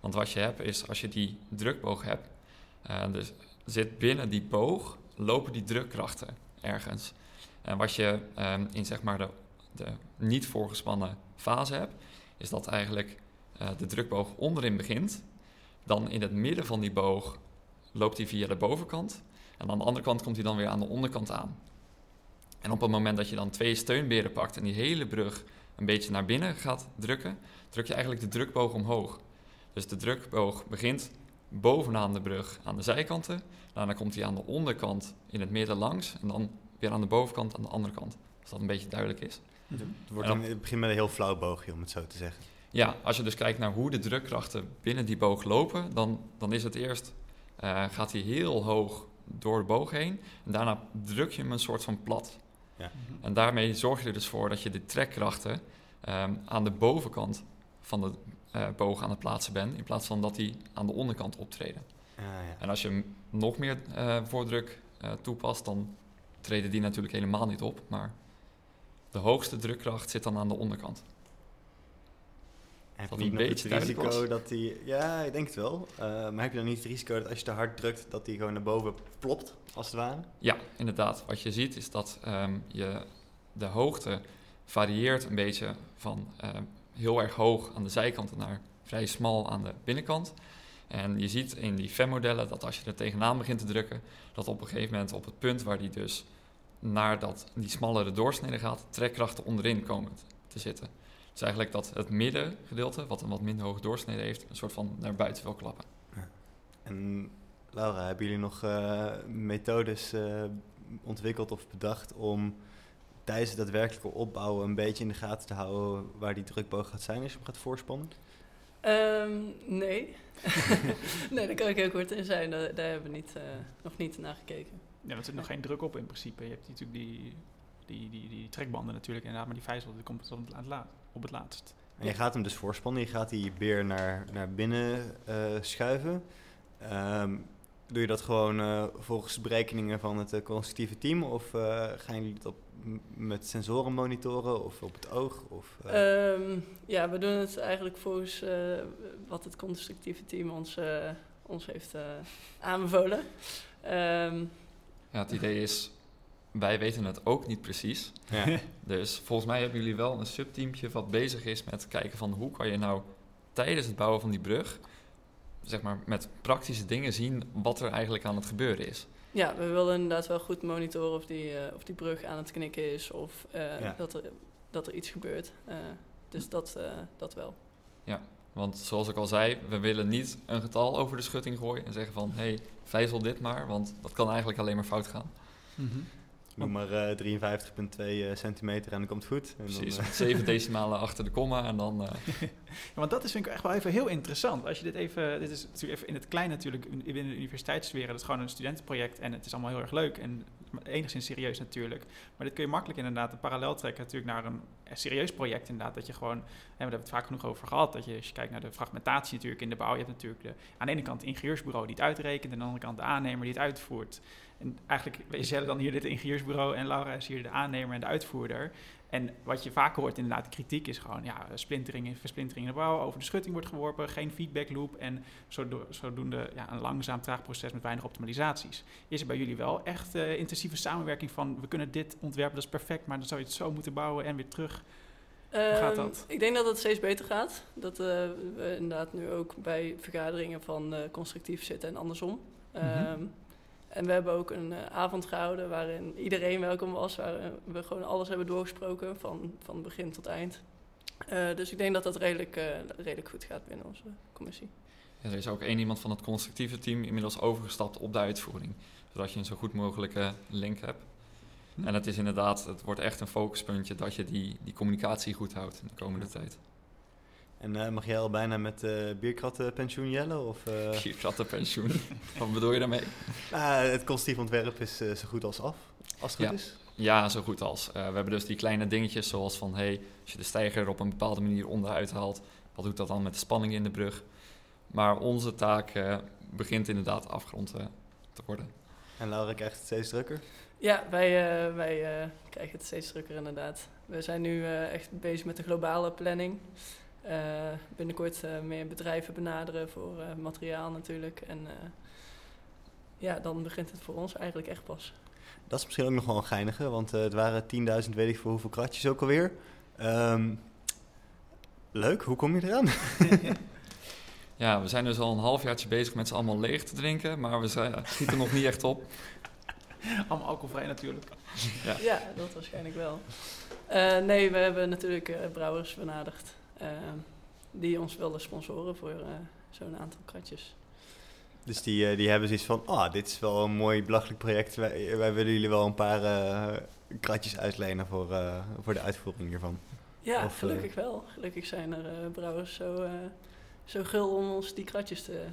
S3: Want wat je hebt is, als je die drukboog hebt, eh, dus zit binnen die boog, lopen die drukkrachten ergens. En wat je ehm, in zeg maar de, de niet voorgespannen fase hebt, is dat eigenlijk eh, de drukboog onderin begint. Dan in het midden van die boog loopt hij via de bovenkant. En aan de andere kant komt hij dan weer aan de onderkant aan. En op het moment dat je dan twee steunberen pakt en die hele brug een beetje naar binnen gaat drukken, druk je eigenlijk de drukboog omhoog. Dus de drukboog begint bovenaan de brug aan de zijkanten. Daarna komt hij aan de onderkant in het midden langs. En dan weer aan de bovenkant aan de andere kant. Als dat een beetje duidelijk is.
S1: Het, wordt in, het begint met een heel flauw boogje, om het zo te zeggen.
S3: Ja, als je dus kijkt naar hoe de drukkrachten binnen die boog lopen, dan, dan is het eerst, eh, gaat hij heel hoog door de boog heen. En daarna druk je hem een soort van plat. En daarmee zorg je er dus voor dat je de trekkrachten ehm, aan de bovenkant van de eh, boog aan het plaatsen bent, in plaats van dat die aan de onderkant optreden.
S1: Ja, ja.
S3: En als je nog meer eh, voordruk toepast, dan treden die natuurlijk helemaal niet op. Maar de hoogste drukkracht zit dan aan de onderkant.
S1: Heb je niet nog het risico dat die... Ja, ik denk het wel. Eh, maar heb je dan niet het risico dat als je te hard drukt, dat die gewoon naar boven plopt, als het ware?
S3: Ja, inderdaad. Wat je ziet is dat ehm, je de hoogte varieert een beetje van ehm, heel erg hoog aan de zijkanten naar vrij smal aan de binnenkant. En je ziet in die FEM-modellen dat als je er tegenaan begint te drukken, dat op een gegeven moment op het punt waar die dus naar dat, die smallere doorsnede gaat, trekkrachten onderin komen te zitten. Dus eigenlijk dat het middengedeelte, wat een wat minder hoge doorsnede heeft, een soort van naar buiten wil klappen.
S1: En Laura, hebben jullie nog eh, methodes eh, ontwikkeld of bedacht om tijdens het daadwerkelijke opbouwen een beetje in de gaten te houden waar die drukboog gaat zijn als je hem gaat voorspannen?
S4: Ehm, nee. [LAUGHS] nee, daar kan ik heel kort in zijn. Daar, daar hebben we niet, eh, nog niet naar gekeken.
S2: Ja, er zit nog geen druk op in principe. Je hebt natuurlijk die, die, die, die trekbanden natuurlijk inderdaad, maar die vijzel die komt op het, laat, op het laatst.
S1: En je gaat hem dus voorspannen, je gaat die beer naar, naar binnen eh, schuiven. Ehm, doe je dat gewoon eh, volgens berekeningen van het eh, constructieve team? Of eh, gaan jullie op, m- met sensoren monitoren of op het oog? Of, eh,
S4: Ehm, ja, we doen het eigenlijk volgens eh, wat het constructieve team ons, eh, ons heeft eh, aanbevolen. Ehm,
S3: Ja, het idee is, wij weten het ook niet precies.
S1: Ja. [LAUGHS]
S3: Dus volgens mij hebben jullie wel een subteampje wat bezig is met kijken van hoe kan je nou tijdens het bouwen van die brug, zeg maar met praktische dingen zien wat er eigenlijk aan het gebeuren is.
S4: Ja, we willen inderdaad wel goed monitoren of die, eh, of die brug aan het knikken is of eh,
S1: Ja.
S4: dat, er, dat er iets gebeurt. Eh, dus dat, eh, dat wel.
S3: Want zoals ik al zei, we willen niet een getal over de schutting gooien en zeggen van hé, hey, vijzel dit maar, want dat kan eigenlijk alleen maar fout gaan.
S1: Noem maar eh 53,2 eh, centimeter en dan komt het goed. En
S3: Precies,
S1: Dan, eh, [LAUGHS]
S3: zeven decimalen achter de komma en dan... eh, [LAUGHS]
S2: Ja, want dat is vind ik echt wel even heel interessant. Als je dit even, dit is natuurlijk even in het klein natuurlijk in- binnen de universiteitssfeer. Dat is gewoon een studentenproject en het is allemaal heel erg leuk en enigszins serieus natuurlijk. Maar dit kun je makkelijk inderdaad een parallel trekken natuurlijk naar een serieus project inderdaad. Dat je gewoon, hè, we hebben het vaak genoeg over gehad, dat je als je kijkt naar de fragmentatie natuurlijk in de bouw. Je hebt natuurlijk de, aan de ene kant het ingenieursbureau die het uitrekent en aan de andere kant de aannemer die het uitvoert. En eigenlijk is jij dan hier dit ingenieursbureau en Laura is hier de aannemer en de uitvoerder. En wat je vaak hoort inderdaad, de kritiek is gewoon, ja, splintering, versplintering in de bouw, over de schutting wordt geworpen, geen feedback loop en zodo- zodoende ja, een langzaam, traag proces met weinig optimalisaties. Is er bij jullie wel echt eh, intensieve samenwerking van, we kunnen dit ontwerpen, dat is perfect, maar dan zou je het zo moeten bouwen en weer terug. gaat
S4: Ehm,
S2: dat?
S4: Ik denk dat het steeds beter gaat. Dat eh, we inderdaad nu ook bij vergaderingen van eh, constructief zitten en andersom.
S2: Mhm.
S4: Ehm, en we hebben ook een eh, avond gehouden waarin iedereen welkom was. Waar eh, we gewoon alles hebben doorgesproken van, van begin tot eind. Eh, dus ik denk dat dat redelijk, redelijk goed gaat binnen onze commissie.
S3: Ja, er is ook één iemand van het constructieve team inmiddels overgestapt op de uitvoering. Zodat je een zo goed mogelijke link hebt.
S2: Hm.
S3: En het is inderdaad, het wordt echt een focuspuntje dat je die, die communicatie goed houdt in de komende tijd.
S1: En eh, mag jij al bijna met uh, bierkrattenpensioen jellen? Of, eh,
S3: Gierkrattenpensioen. [LAUGHS] Wat bedoel je daarmee?
S1: nou, het constructief ontwerp is eh, zo goed als af, als het
S3: Ja.
S1: goed is.
S3: Ja, zo goed als. Eh, we hebben dus die kleine dingetjes zoals van, hey, als je de steiger op een bepaalde manier onderuit haalt, wat doet dat dan met de spanning in de brug? Maar onze taak eh, begint inderdaad afgerond te worden.
S1: En Laura krijgt het steeds drukker.
S4: Ja, wij, eh, wij eh, krijgen het steeds drukker inderdaad. We zijn nu eh, echt bezig met de globale planning. Eh, binnenkort eh, meer bedrijven benaderen voor eh, materiaal natuurlijk. En eh, ja, dan begint het voor ons eigenlijk echt pas.
S1: Dat is misschien ook nog wel een geinige, want eh, het waren 10.000 weet ik voor hoeveel kratjes ook alweer. Ehm, leuk, hoe kom je eraan? [LAUGHS]
S3: Ja, we zijn dus al een halfjaartje bezig met ze allemaal leeg te drinken, maar we zijn, schieten nog niet echt op. [LAUGHS]
S2: Allemaal alcoholvrij natuurlijk.
S3: Ja.
S4: Ja, dat waarschijnlijk wel. Eh, nee, we hebben natuurlijk eh, brouwers benaderd. Eh, die ons willen sponsoren voor eh, zo'n aantal kratjes.
S1: Dus die, eh, die hebben zoiets van, ah, dit is wel een mooi belachelijk project. Wij, wij willen jullie wel een paar eh, kratjes uitlenen voor, eh, voor de uitvoering hiervan.
S4: Ja,
S1: Of,
S4: gelukkig wel. Gelukkig zijn er eh, brouwers zo, eh, zo gul om ons die kratjes te,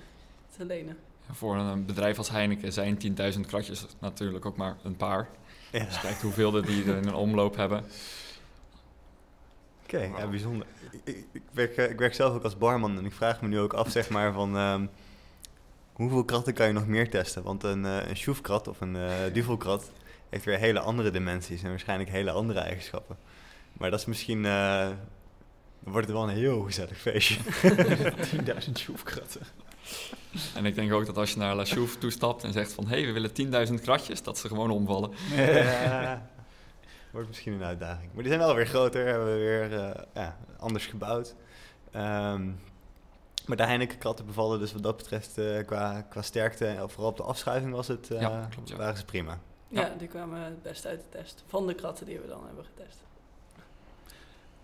S4: te lenen.
S3: Voor een bedrijf als Heineken zijn 10.000 kratjes natuurlijk ook maar een paar.
S1: Ja.
S3: Dus kijk hoeveel er die er in een omloop hebben.
S1: Oké, ja, bijzonder. Ik, werk, eh, ik werk zelf ook als barman en ik vraag me nu ook af, zeg maar, van ehm, hoeveel kratten kan je nog meer testen? Want een, eh een schroefkrat of een eh duvelkrat heeft weer hele andere dimensies en waarschijnlijk hele andere eigenschappen. Maar dat is misschien, eh, dan wordt het wel een heel gezellig feestje. [LAUGHS]
S2: 10.000 schroefkratten.
S3: En ik denk ook dat als je naar La Chouffe toestapt en zegt van... hé, hey, we willen 10.000 kratjes, dat ze gewoon omvallen.
S1: Ja, [LAUGHS] wordt misschien een uitdaging. Maar die zijn wel weer groter, hebben we weer eh, ja, anders gebouwd. Ehm, maar de Heineken kratten bevallen dus wat dat betreft eh, qua, qua sterkte, en vooral op de afschuiving was het, eh,
S3: Ja, klopt, ja.
S1: waren ze prima.
S4: Ja.
S3: Ja.
S4: die kwamen het best uit de test. Van de kratten die we dan hebben getest.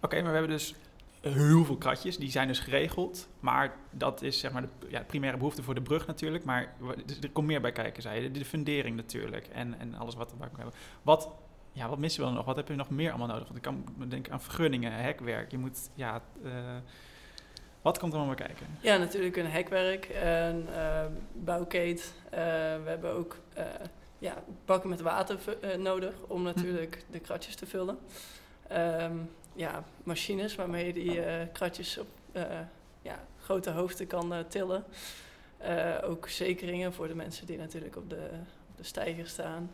S2: Oké, maar we hebben dus heel veel kratjes, die zijn dus geregeld. Maar dat is zeg maar de, ja, de primaire behoefte voor de brug natuurlijk. Maar er komt meer bij kijken, zei je. De, de fundering natuurlijk en, en alles wat komt hebben. Wat, ja, wat missen we dan nog? Wat heb je nog meer allemaal nodig? Want ik kan denken aan vergunningen, hekwerk. Je moet, ja... eh, wat komt er allemaal kijken?
S4: Ja, natuurlijk een hekwerk, een eh, bouwkeet. Eh, we hebben ook eh, ja, bakken met water nodig om natuurlijk de kratjes te vullen. Ehm, ja, machines waarmee je die kratjes op ja, grote hoogte kan tillen. Ook zekeringen voor de mensen die natuurlijk op de, op de steiger staan.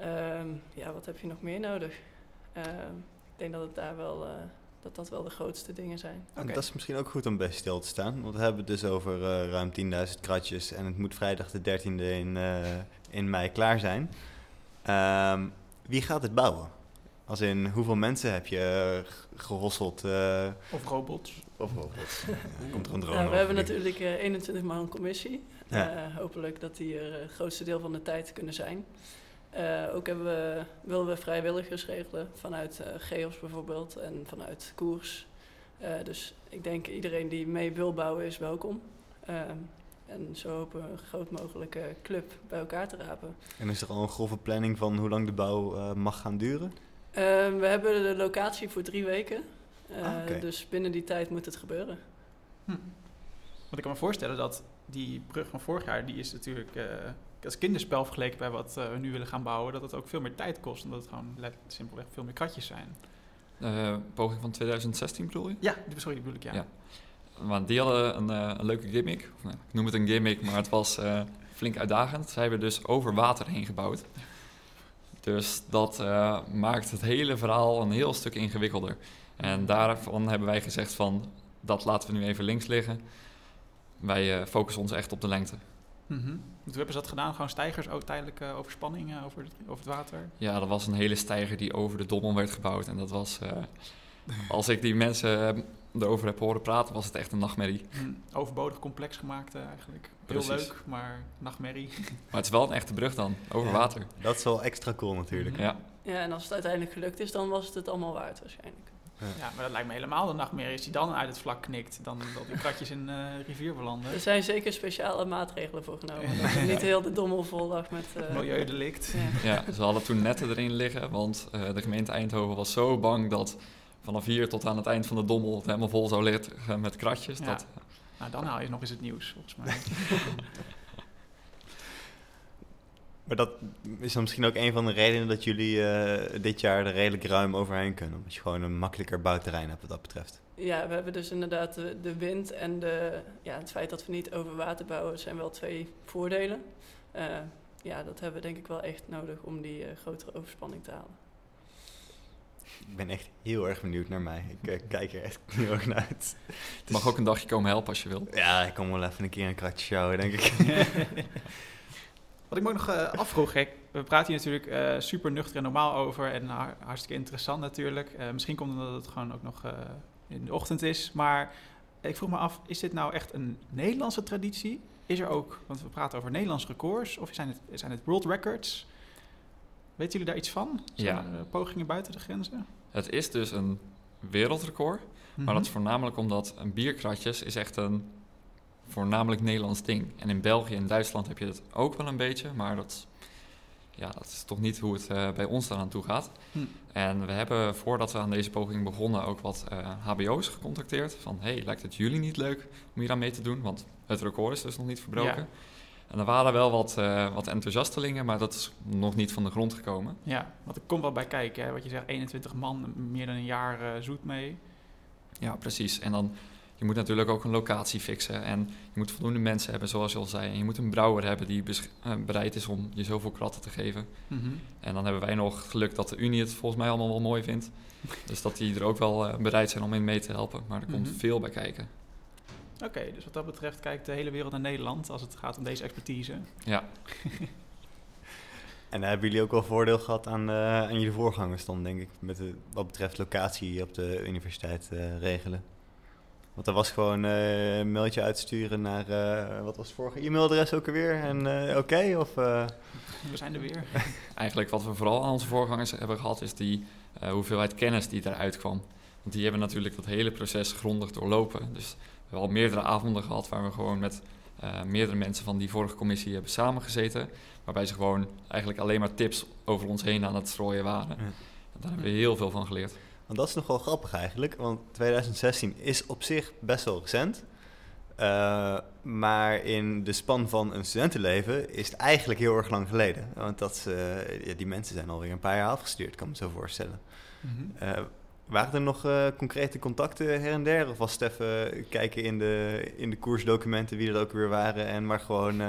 S4: Ehm, ja, wat heb je nog meer nodig? Ehm, ik denk dat het daar wel, eh, dat dat wel de grootste dingen zijn.
S1: Dat is misschien ook goed om bij stil te staan, want we hebben het dus over eh, ruim 10.000 kratjes en het moet vrijdag de 13e in, eh, in mei klaar zijn. Ehm, wie gaat het bouwen? Als in hoeveel mensen heb je gehosseld? Uh,
S2: of robots.
S1: Of robots. [LAUGHS] Komt er een drone
S4: ja, we hebben
S1: nu.
S4: natuurlijk uh, 21 man commissie. Ja. hopelijk dat die er het grootste deel van de tijd kunnen zijn. Ook hebben we, willen we vrijwilligers regelen vanuit GEOS bijvoorbeeld en vanuit Koers. dus ik denk iedereen die mee wil bouwen is welkom. Ehm, en zo hopen we een groot mogelijke club bij elkaar te rapen.
S1: En is er al een grove planning van hoe lang de bouw uh, mag gaan duren?
S4: Uh, we hebben de locatie voor drie weken. Uh, ah, okay. Dus binnen die tijd moet het gebeuren.
S2: Hm. Want ik kan me voorstellen dat die brug van vorig jaar, die is natuurlijk als kinderspel vergeleken bij wat we nu willen gaan bouwen, dat het ook veel meer tijd kost. Omdat het gewoon simpelweg veel meer kratjes zijn.
S3: poging van 2016 bedoel je?
S2: Ja, sorry, die bedoel ik, ja. ja.
S3: Want die hadden een, uh, een leuke gimmick. Of, nou, ik noem het een gimmick, maar het was uh, flink uitdagend. Zij hebben dus over water heen gebouwd. Dus dat uh, maakt het hele verhaal een heel stuk ingewikkelder. En daarvan hebben wij gezegd van, dat laten we nu even links liggen. Wij focussen ons echt op de lengte.
S2: Mm -hmm. Hoe hebben ze dat gedaan? Gewoon stijgers, ook tijdelijke overspanning over, het, over het water?
S3: Ja, dat was een hele stijger die over de dommel werd gebouwd. En dat was... [LAUGHS] als ik die mensen erover heb horen praten, was het echt een nachtmerrie.
S2: Mm, overbodig complex gemaakt uh, eigenlijk. Heel leuk, maar nachtmerrie. [LAUGHS]
S3: Maar het is wel een echte brug dan, over
S1: Ja,
S3: water.
S1: Dat is wel extra cool natuurlijk.
S3: Ja.
S4: Ja, en als het uiteindelijk gelukt is, dan was het het allemaal waard waarschijnlijk.
S2: Ja, maar dat lijkt me helemaal de nachtmerrie. Als die dan uit het vlak knikt, dan dat die kratjes in de rivier belanden.
S4: Er zijn zeker speciale maatregelen voor genomen. Dat [LAUGHS] niet heel de dommel vol lag met... eh,
S2: Milieudelict.
S4: ja.
S3: Ja, ze hadden toen netten erin liggen, want eh, de gemeente Eindhoven was zo bang dat vanaf hier tot aan het eind van de dommel het helemaal vol zou liggen met kratjes.
S2: Ja.
S3: Dat,
S2: Nou, dan haal je nog eens het nieuws, volgens mij. [LAUGHS]
S1: Maar dat is dan misschien ook een van de redenen dat jullie eh, dit jaar er redelijk ruim overheen kunnen. Omdat je gewoon een makkelijker bouwterrein hebt wat dat betreft.
S4: Ja, we hebben dus inderdaad de, de wind en de, ja, het feit dat we niet over water bouwen zijn wel twee voordelen. Eh, ja, dat hebben we denk ik wel echt nodig om die eh, grotere overspanning te halen.
S1: Ik ben echt heel erg benieuwd naar mij. Ik kijk er echt heel erg naar uit.
S3: je mag ook een dagje komen helpen als je wil.
S1: Ja, ik kom wel even een keer een kratje sjouwen, denk ik. [LAUGHS]
S2: Wat ik me ook nog eh, afvroeg, gek, we praten hier natuurlijk eh, super nuchter en normaal over en har- hartstikke interessant natuurlijk. Eh, misschien komt het omdat het gewoon ook nog eh, in de ochtend is, maar ik vroeg me af, is dit nou echt een Nederlandse traditie? Is er ook, want we praten over Nederlands records, of zijn het, zijn het world records? Weten jullie daar iets van? Zijn
S3: Ja.
S2: er, eh, pogingen buiten de grenzen?
S3: Het is dus een wereldrecord, maar dat is voornamelijk omdat een bierkratjes is echt een voornamelijk Nederlands ding. En in België en Duitsland heb je het ook wel een beetje, maar dat, is- ja, dat is toch niet hoe het eh, bij ons eraan toe gaat.
S2: Hm.
S3: En we hebben voordat we aan deze poging begonnen ook wat eh, HBO's gecontacteerd. Van hey, lijkt het jullie niet leuk om hier aan mee te doen? Want het record is dus nog niet verbroken.
S2: Ja.
S3: En er waren wel wat, eh, wat enthousiastelingen, maar dat is nog niet van de grond gekomen.
S2: Ja, want er komt wel bij kijken. Hè? Wat je zegt, 21 man, meer dan een jaar eh, zoet mee.
S3: Ja, precies. En dan, je moet natuurlijk ook een locatie fixen. En je moet voldoende mensen hebben, zoals je al zei. En je moet een brouwer hebben die eh, bereid is om je zoveel kratten te geven.
S2: Mhm.
S3: En dan hebben wij nog geluk dat de Unie het volgens mij allemaal wel mooi vindt. Dus dat die er ook wel eh, bereid zijn om in mee te helpen. Maar er komt
S2: Mhm.
S3: veel bij kijken.
S2: Oké, dus wat dat betreft kijkt de hele wereld naar Nederland als het gaat om deze expertise.
S3: Ja, [LAUGHS]
S1: En daar hebben jullie ook wel voordeel gehad aan, eh, aan jullie voorgangers dan, denk ik, met de, wat betreft locatie op de universiteit eh, regelen. Want er was gewoon eh, een mailtje uitsturen naar, eh, wat was het vorige e-mailadres ook alweer? En eh, oké, of... eh,
S2: We zijn er weer. [LAUGHS]
S3: eigenlijk wat we vooral aan onze voorgangers hebben gehad, is die eh, hoeveelheid kennis die eruit kwam. Want die hebben natuurlijk dat hele proces grondig doorlopen. Dus we hebben al meerdere avonden gehad waar we gewoon met eh, meerdere mensen van die vorige commissie hebben samengezeten. Waarbij ze gewoon eigenlijk alleen maar tips over ons heen aan het strooien waren.
S1: Ja.
S3: En daar hebben we heel veel van geleerd.
S1: Want dat is nog wel grappig eigenlijk, want 2016 is op zich best wel recent. Eh, maar in de span van een studentenleven is het eigenlijk heel erg lang geleden. Want dat, eh, ja, die mensen zijn alweer een paar jaar afgestuurd, kan ik me zo voorstellen.
S2: Mhm.
S1: Eh, waren er nog concrete contacten her en der? Of was het even kijken in de, in de koersdocumenten wie er ook weer waren en maar gewoon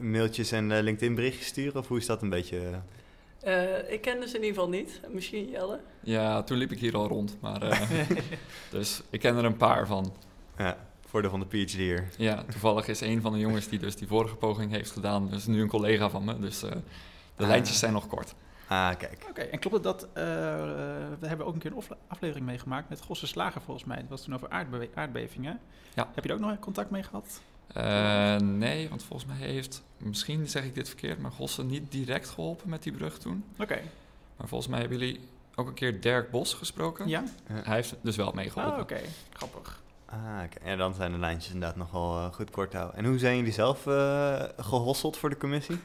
S1: mailtjes en LinkedIn berichtjes sturen? Of hoe is dat een beetje?
S4: Eh, ik kende ze in ieder geval niet. Misschien Jelle.
S3: Ja, toen liep ik hier al rond. Maar, eh, [LAUGHS] dus ik ken er een paar van.
S1: Ja, voordeel van de PhD hier.
S3: Ja, toevallig is een van de jongens die dus die vorige poging heeft gedaan, dus nu een collega van me. Dus eh, de
S1: Ah.
S3: lijntjes zijn nog kort.
S1: Ah, kijk.
S2: Oké, en klopt het dat, eh, we hebben ook een keer een afle- aflevering meegemaakt met Gosse Slager volgens mij. Dat was toen over aardbe- aardbevingen.
S3: Ja.
S2: Heb je er ook nog contact mee gehad?
S3: Eh, nee, want volgens mij heeft, misschien zeg ik dit verkeerd, maar Gossen niet direct geholpen met die brug toen.
S2: Oké,
S3: Maar volgens mij hebben jullie ook een keer Dirk Bos gesproken.
S2: ja?
S3: Hij heeft dus wel
S2: Oh,
S3: meegeholpen.
S2: oké. Grappig.
S1: Ah, oké. Ja, dan zijn de lijntjes inderdaad nog wel eh, goed kort houden. En hoe zijn jullie zelf eh, gehosseld voor de commissie?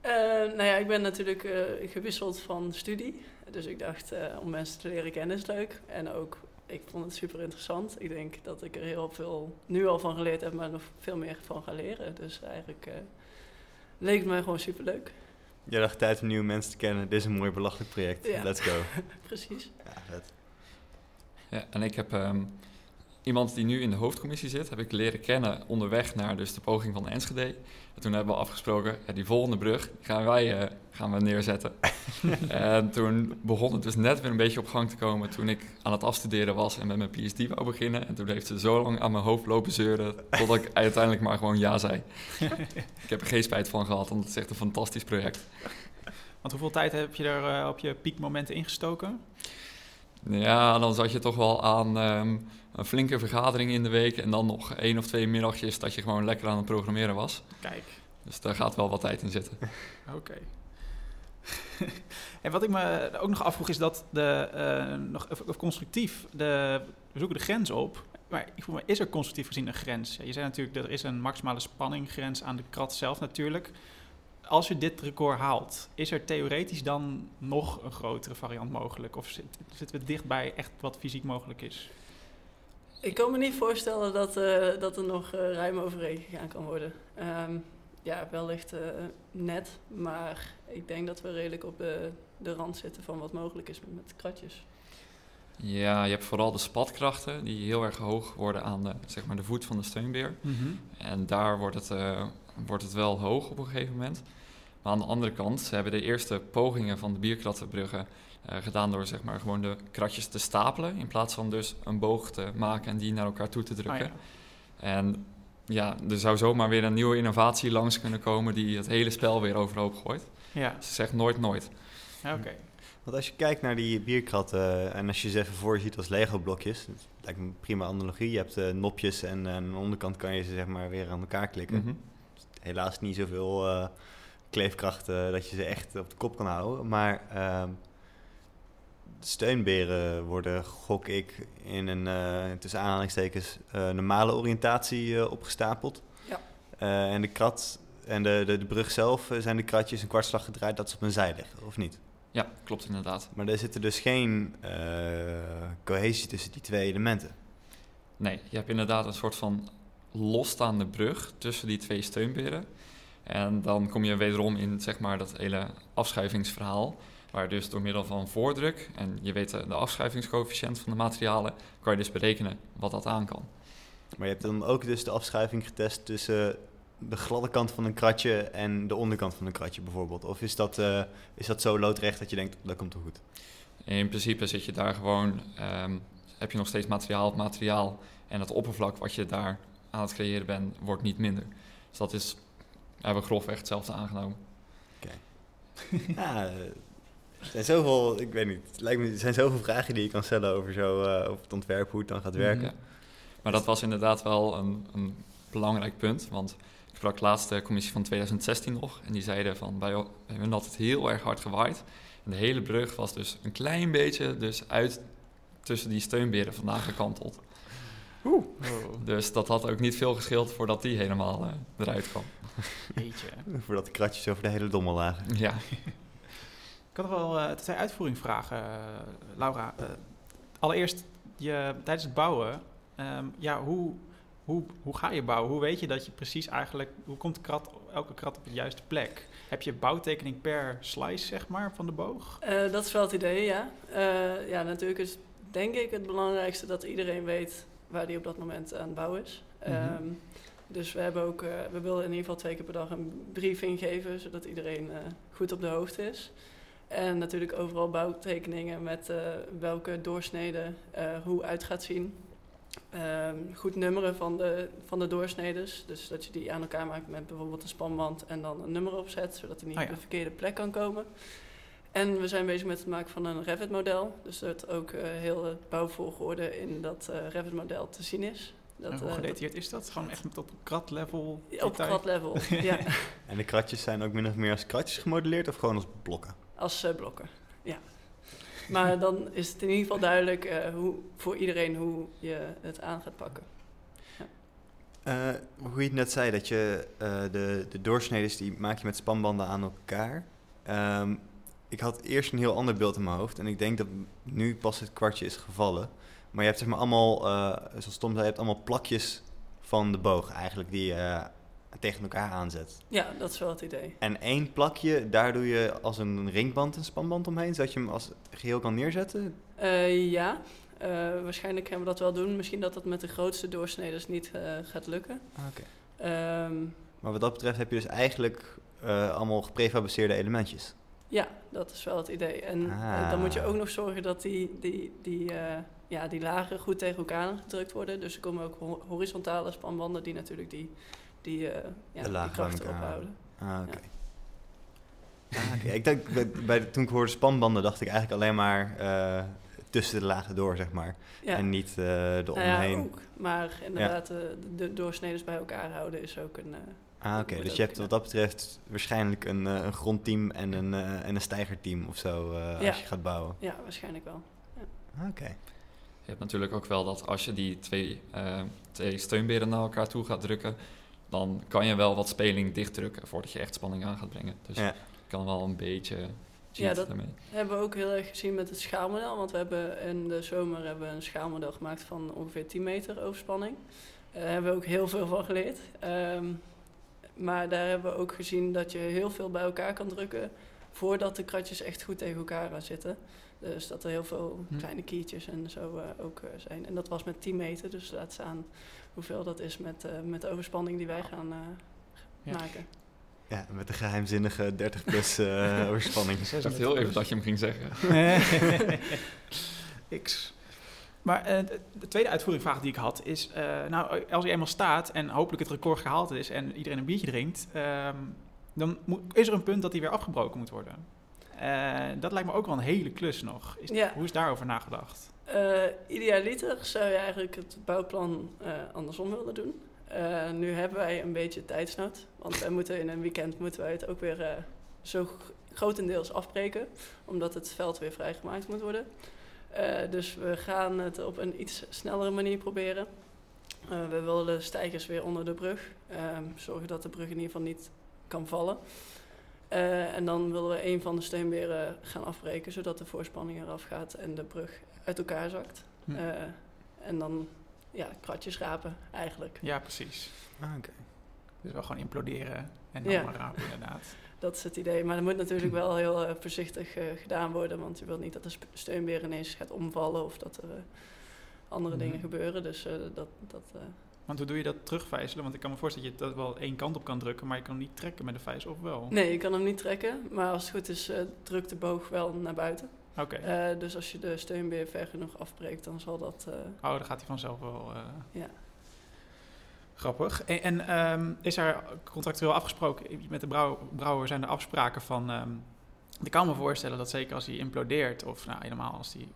S4: Eh, nou ja, ik ben natuurlijk eh, gewisseld van studie. Dus ik dacht, eh, om mensen te leren kennen is leuk. En ook, ik vond het super interessant. Ik denk dat ik er heel veel nu al van geleerd heb, maar nog veel meer van ga leren. Dus eigenlijk eh, leek het mij gewoon super leuk.
S1: Jij dacht tijd om nieuwe mensen te kennen. Dit is een mooi belachelijk project.
S4: Ja.
S1: Let's go. [LAUGHS]
S4: Precies.
S1: Ja, vet.
S3: Ja, en ik heb ehm, iemand die nu in de hoofdcommissie zit, heb ik leren kennen onderweg naar dus de poging van Enschede. En toen hebben we afgesproken, ja, die volgende brug gaan wij eh, gaan we neerzetten. [LAUGHS] en toen begon het dus net weer een beetje op gang te komen toen ik aan het afstuderen was en met mijn PhD wou beginnen. En toen heeft ze zo lang aan mijn hoofd lopen zeuren, totdat ik [LAUGHS] uiteindelijk maar gewoon ja zei. [LAUGHS] ik heb er geen spijt van gehad, want het is echt een fantastisch project.
S2: Want hoeveel tijd heb je er eh, op je piekmomenten ingestoken?
S3: Ja, dan zat je toch wel aan ehm, een flinke vergadering in de week en dan nog één of twee middagjes dat je gewoon lekker aan het programmeren was.
S2: Kijk,
S3: Dus daar gaat wel wat tijd in zitten. [LAUGHS]
S2: oké. [LAUGHS] en wat ik me ook nog afvroeg is dat de, eh, nog even, even constructief, de, we zoeken de grens op. Maar ik vroeg me, is er constructief gezien een grens? Ja, je zei natuurlijk, er is een maximale spanninggrens aan de krat zelf natuurlijk. Als je dit record haalt, is er theoretisch dan nog een grotere variant mogelijk? Of zit- zitten we dichtbij echt wat fysiek mogelijk is?
S4: Ik kan me niet voorstellen dat, eh, dat er nog eh, ruim overheen gegaan kan worden. Ehm, ja, wellicht eh, net, maar ik denk dat we redelijk op de, de rand zitten van wat mogelijk is met, kratjes.
S3: Ja, je hebt vooral de spatkrachten die heel erg hoog worden aan de, zeg maar de voet van de steunbeer. En daar wordt het, eh, wordt het wel hoog op een gegeven moment. Maar aan de andere kant, ze hebben de eerste pogingen van de bierkrattenbruggen eh, gedaan door zeg maar gewoon de kratjes te stapelen. In plaats van dus een boog te maken en die naar elkaar toe te drukken.
S2: Oh ja.
S3: En ja, er zou zomaar weer een nieuwe innovatie langs kunnen komen die het hele spel weer overhoop gooit.
S2: Ja,
S3: Ze zegt nooit nooit.
S2: ja, oké.
S1: Want als je kijkt naar die bierkratten en als je ze even voorziet als Lego-blokjes, dat lijkt me een prima analogie. Je hebt eh, nopjes en eh, aan de onderkant kan je ze zeg maar weer aan elkaar klikken.
S3: Mhm.
S1: Helaas niet zoveel eh kleefkracht eh, dat je ze echt op de kop kan houden. Maar ehm, steunberen worden, gok ik, in een eh, tussen aanhalingstekens eh, normale oriëntatie eh, opgestapeld.
S4: Ja.
S1: Eh, en de krat en de, de, de brug zelf zijn de kratjes een kwartslag gedraaid dat ze op een zij liggen, of niet?
S3: Ja, klopt inderdaad.
S1: Maar er zit dus geen eh, cohesie tussen die twee elementen.
S3: Nee, je hebt inderdaad een soort van losstaande brug tussen die twee steunberen. En dan kom je wederom in zeg maar, dat hele afschuivingsverhaal. Waar dus door middel van voordruk, en je weet de afschuivingscoëfficiënt van de materialen, kan je dus berekenen wat dat aan kan.
S1: Maar je hebt dan ook dus de afschuiving getest tussen de gladde kant van een kratje en de onderkant van een kratje bijvoorbeeld. Of is dat, eh, is dat zo loodrecht dat je denkt, dat komt toch goed?
S3: In principe zit je daar gewoon, ehm, heb je nog steeds materiaal op materiaal. En het oppervlak wat je daar aan het creëren bent, wordt niet minder. Dus dat is, hebben we grofweg hetzelfde aangenomen. [LAUGHS]
S1: ja, eh, er zijn zoveel, ik weet niet, het lijkt me, er zijn zoveel vragen die je kan stellen over, zo, eh, over het ontwerp, hoe het dan gaat werken.
S3: Ja. Maar dat was inderdaad wel een, een belangrijk punt. Want ik sprak laatst de commissie van 2016 nog. En die zeiden van, wij, wij hebben altijd heel erg hard gewaaid. En de hele brug was dus een klein beetje dus uit tussen die steunberen vandaan gekanteld.
S2: Oeh.
S3: Dus dat had ook niet veel gescheeld voordat die helemaal eh, eruit kwam.
S2: Jeetje. [LAUGHS]
S1: Voordat de kratjes over de hele dommel lagen.
S3: Ja, [LAUGHS]
S2: Ik had nog wel eh, twee uitvoering vragen, eh, Laura. Eh, allereerst, je, tijdens het bouwen, ehm, ja, hoe, hoe, hoe ga je bouwen? Hoe weet je dat je precies eigenlijk, hoe komt de krat, elke krat op de juiste plek? Heb je bouwtekening per slice, zeg maar, van de boog?
S4: Dat is wel het idee, ja. Ja, natuurlijk is denk ik het belangrijkste dat iedereen weet waar die op dat moment aan het bouwen is.
S2: Mhm.
S4: Ehm, dus we hebben ook, we willen in ieder geval twee keer per dag een briefing geven, zodat iedereen goed op de hoogte is. En natuurlijk overal bouwtekeningen met eh, welke doorsneden eh, hoe uit gaat zien. Ehm, goed nummeren van de, van de doorsnedes. Dus dat je die aan elkaar maakt met bijvoorbeeld een spanband en dan een nummer opzet, zodat hij niet
S2: Ah,
S4: op de verkeerde plek kan komen. En we zijn bezig met het maken van een Revit-model. Dus dat ook eh, heel het bouwvolgorde in dat eh Revit-model te zien is. Dat,
S2: en hoe gedetailleerd is dat? Gewoon echt tot krat-level?
S4: op krat-level, [LAUGHS] ja.
S1: En de kratjes zijn ook min of meer als kratjes gemodelleerd of gewoon als blokken?
S4: Als eh, blokken, ja. Maar dan is het in ieder geval duidelijk eh, hoe, voor iedereen hoe je het aan gaat pakken.
S1: Eh, hoe je het net zei, dat je de, de doorsneden die maak je met spanbanden aan elkaar. Ehm, ik had eerst een heel ander beeld in mijn hoofd en ik denk dat nu pas het kwartje is gevallen. Maar je hebt zeg maar allemaal, zoals Tom zei, je hebt allemaal plakjes van de boog eigenlijk die tegen elkaar aanzet.
S4: Ja, dat is wel het idee.
S1: En één plakje, daar doe je als een ringband een spanband omheen, zodat je hem als geheel kan neerzetten.
S4: Eh, ja, eh, waarschijnlijk gaan we dat wel doen. Misschien dat dat met de grootste doorsneders niet eh, gaat lukken.
S1: Ah, Oké.
S4: Ehm,
S1: Maar wat dat betreft heb je dus eigenlijk allemaal geprefabriceerde elementjes.
S4: ja, dat is wel het idee. En
S1: Ah.
S4: dan moet je ook nog zorgen dat die, die, die, ja, die lagen goed tegen elkaar gedrukt worden. Dus er komen ook ho- horizontale spanbanden die natuurlijk die, die, eh, ja,
S1: De
S4: die krachten ophouden.
S1: Ah, oké. Ah, oké. Ik denk, bij, bij de- toen ik hoorde spanbanden, dacht ik eigenlijk alleen maar eh, tussen de lagen door, zeg maar.
S4: Ja.
S1: En niet eh
S4: Nou ja, ook. Maar inderdaad, de, de doorsneders bij elkaar houden is ook een... eh,
S1: ah, oké. Dus je hebt wat dat betreft waarschijnlijk een, eh, een grondteam en een, eh, en een stijgerteam of zo eh,
S4: Ja.
S1: als je gaat bouwen.
S4: ja, waarschijnlijk wel.
S1: Ah, oké.
S3: Je hebt natuurlijk ook wel dat als je die twee, eh, twee steunberen naar elkaar toe gaat drukken, dan kan je wel wat speling dichtdrukken voordat je echt spanning aan gaat brengen. Dus
S1: Ja.
S3: je kan wel een beetje
S4: Ja,
S3: cheat
S4: dat-
S3: daarmee.
S4: hebben we ook heel erg gezien met het schaalmodel. Want we hebben in de zomer hebben we een schaalmodel gemaakt van ongeveer 10 meter overspanning. Daar hebben we ook heel veel van geleerd. Ehm, maar daar hebben we ook gezien dat je heel veel bij elkaar kan drukken voordat de kratjes echt goed tegen elkaar gaan zitten. Dus dat er heel veel
S3: Hm.
S4: kleine kiertjes en zo eh, ook eh, zijn. En dat was met 10 meter, dus laat staan hoeveel dat is met, eh, met de overspanning die wij gaan eh,
S2: Ja.
S4: maken.
S1: Ja, met de geheimzinnige 30 plus eh [LAUGHS] overspanning.
S3: Ik dacht heel even dat je hem ging zeggen. [LAUGHS]
S2: X. Maar eh, de, de tweede uitvoeringvraag die ik had is, eh, nou, als hij eenmaal staat en hopelijk het record gehaald is en iedereen een biertje drinkt, ehm, dan moet, is er een punt dat hij weer afgebroken moet worden. Eh, dat lijkt me ook wel een hele klus nog. Is,
S4: Ja.
S2: Hoe is daarover nagedacht?
S4: Eh, idealiter zou je eigenlijk het bouwplan eh, andersom willen doen. Eh, nu hebben wij een beetje tijdsnood, want wij moeten in een weekend moeten wij het ook weer zo grotendeels afbreken, omdat het veld weer vrijgemaakt moet worden. Dus we gaan het op een iets snellere manier proberen. We willen de stijgers weer onder de brug, ehm, zorgen dat de brug in ieder geval niet kan vallen. En dan willen we een van de steunberen gaan afbreken, zodat de voorspanning eraf gaat en de brug uit elkaar zakt.
S2: Hm.
S4: Eh, en dan ja, kratjes rapen eigenlijk.
S2: Ja, precies.
S1: Ah, oké.
S2: Dus wel gewoon imploderen en dan
S4: Ja.
S2: maar rapen inderdaad. [LAUGHS]
S4: Dat is het idee. Maar dat moet natuurlijk wel heel eh, voorzichtig eh, gedaan worden. Want je wilt niet dat de steunbeer ineens gaat omvallen of dat er andere
S2: Mhm.
S4: dingen gebeuren. Dus dat, dat,
S2: Want hoe doe je dat terugvijzelen? Want ik kan me voorstellen dat je dat wel één kant op kan drukken, maar je kan hem niet trekken met de vijs, of wel?
S4: Nee, je kan hem niet trekken. Maar als het goed is, drukt de boog wel naar buiten.
S2: Oké.
S4: Eh, dus als je de steunbeer ver genoeg afbreekt, dan zal dat... eh,
S2: Oh, dan gaat hij vanzelf wel. eh,
S4: Ja.
S2: Grappig. En, en ehm, is er contractueel afgesproken met de brouw, brouwer zijn er afspraken van. ehm, ik kan me voorstellen dat zeker als hij implodeert, of nou helemaal als hij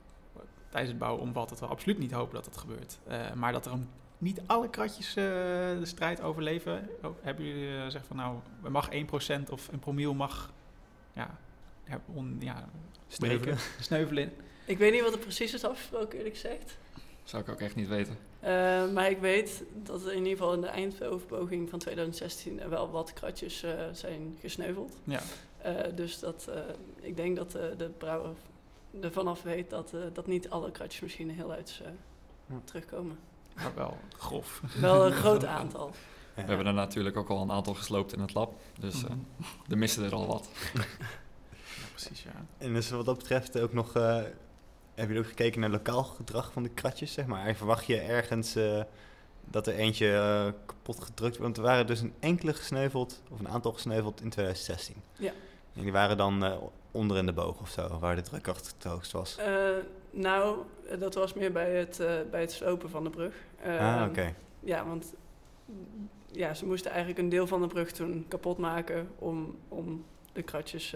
S2: tijdens het bouwen omvalt, dat we absoluut niet hopen dat dat gebeurt. Maar dat er een, niet alle kratjes de strijd overleven. Oh, hebben jullie uh, gezegd van nou, er mag 1% of een promiel mag ja, on, ja,
S1: Sneuvelen.
S2: breken, [LAUGHS] sneuvelen.
S4: Ik weet niet wat er precies is afgesproken, eerlijk gezegd.
S3: Zou ik ook echt niet weten.
S4: Eh, maar ik weet dat er in ieder geval in de eindoverpoging van 2016 er wel wat kratjes eh, zijn gesneuveld.
S2: Ja.
S4: Eh, dus dat, eh, ik denk dat eh, de brouwer er vanaf weet dat, eh, dat niet alle kratjes misschien heel uit eh,
S1: Ja.
S4: terugkomen.
S2: Maar wel grof.
S4: Wel een [LAUGHS] groot aantal.
S1: Ja.
S3: We hebben er natuurlijk ook al een aantal gesloopt in het lab. Dus eh,
S2: Mhm. [LAUGHS]
S3: er missen er al wat.
S2: Precies, ja.
S1: En dus wat dat betreft ook nog, eh heb je ook gekeken naar lokaal gedrag van de kratjes, zeg maar? En verwacht je ergens eh, dat er eentje eh, kapot gedrukt wordt? Want er waren dus een enkele gesneuveld, of een aantal gesneuveld in 2016.
S4: Ja.
S1: En die waren dan onder in de boog of zo, waar de drukkracht het hoogst was.
S4: Nou, dat was meer bij het, bij het slopen van de brug.
S1: ah,
S4: Eh,
S1: oké.
S4: Ja, want ja, ze moesten eigenlijk een deel van de brug toen kapot maken om, om de kratjes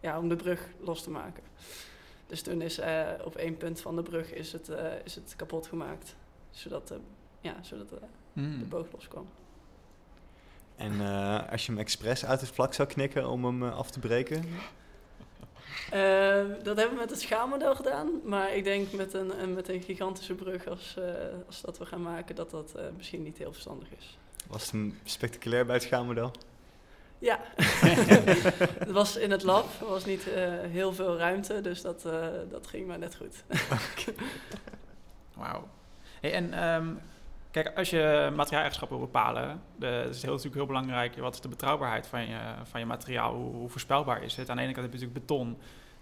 S4: ja, om de brug los te maken. Dus toen is eh, op één punt van de brug is het, eh, is het kapot gemaakt. Zodat, de, ja, zodat de, de
S2: Hmm.
S4: boog loskwam.
S1: En eh, als je hem expres uit het vlak zou knikken om hem eh, af te breken? [LAUGHS]
S4: Eh, dat hebben we met het schaalmodel gedaan. Maar ik denk met een, met een gigantische brug als, eh, als dat we gaan maken, dat dat eh, misschien niet heel verstandig is.
S1: Was het spectaculair bij het schaalmodel?
S4: Ja, [LAUGHS] het was in het lab. Er was niet eh, heel veel ruimte, dus dat, eh, dat ging maar net goed. [LAUGHS]
S2: Wauw. Hey, en ehm, kijk, als je materiaaleigenschappen wil bepalen, de, het is heel, natuurlijk heel belangrijk, wat is de betrouwbaarheid van je, van je materiaal? Hoe, hoe voorspelbaar is het? Aan de ene kant heb je natuurlijk beton.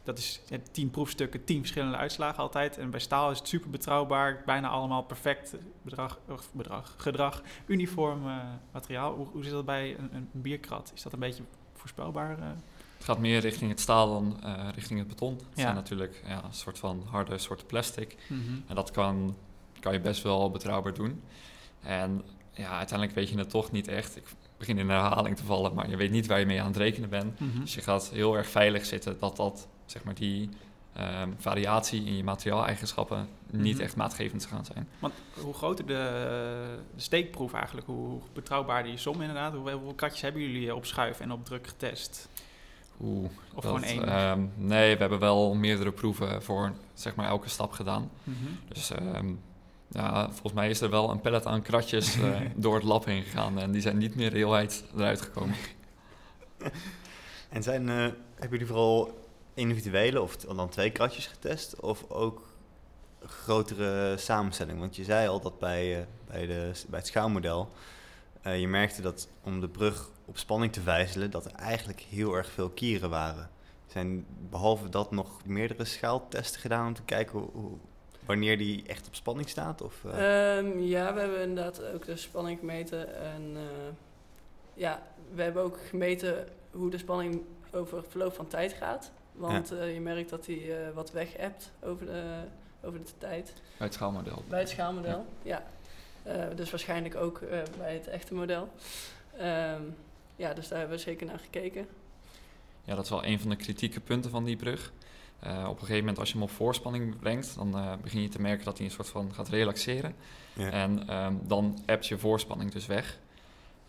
S2: Dat is tien proefstukken, tien verschillende uitslagen altijd. En bij staal is het super betrouwbaar, bijna allemaal perfect bedrag, of bedrag, gedrag, uniform eh, materiaal. Hoe, hoe zit dat bij een, een bierkrat? Is dat een beetje voorspelbaar? eh?
S3: Het gaat meer richting het staal dan eh, richting het beton. Het
S2: Ja.
S3: zijn natuurlijk ja, een soort van harde soorten plastic. En dat kan, kan je best wel betrouwbaar doen. En ja, uiteindelijk weet je het toch niet echt. Ik begin in herhaling te vallen, maar je weet niet waar je mee aan het rekenen bent.
S2: Mhm.
S3: Dus je gaat heel erg veilig zitten dat dat, zeg maar, die ehm, variatie in je materiaaleigenschappen niet
S2: Mhm.
S3: echt maatgevend gaan zijn.
S2: Want hoe groter de, de steekproef eigenlijk, hoe, hoe betrouwbaar die som inderdaad, hoe, hoeveel kratjes hebben jullie op schuif en op druk getest?
S3: Oeh,
S2: Of
S3: dat,
S2: gewoon één?
S3: ehm, nee, we hebben wel meerdere proeven voor zeg maar elke stap gedaan.
S2: Mhm.
S3: Dus ehm, ja, volgens mij is er wel een pallet aan kratjes eh, [LAUGHS] door het lab heen gegaan en die zijn niet meer heel uit eruit gekomen. [LAUGHS]
S1: En zijn, eh, hebben jullie vooral individuele of dan twee kratjes getest? Of ook grotere samenstelling? Want je zei al dat bij, eh, bij, de, bij het schaalmodel... eh, je merkte dat om de brug op spanning te vijzelen... dat er eigenlijk heel erg veel kieren waren. Zijn behalve dat nog meerdere schaaltesten gedaan... om te kijken wanneer die echt op spanning staat? Of, eh,
S4: Ehm, ja, we hebben inderdaad ook de spanning gemeten. En ja, we hebben ook gemeten hoe de spanning over verloop van tijd gaat. Want eh, je merkt dat die eh, wat weg hebt over de, over de tijd.
S3: Bij het schaalmodel.
S4: Bij het schaalmodel, ja. Eh, dus waarschijnlijk ook eh, bij het echte model. Ehm, ja, dus daar hebben we zeker naar gekeken.
S3: Ja, dat is wel een van de kritieke punten van die brug. Eh, op een gegeven moment als je hem op voorspanning brengt, dan eh, begin je te merken dat hij een soort van gaat relaxeren.
S1: ja.
S3: En ehm, dan hebt je voorspanning dus weg.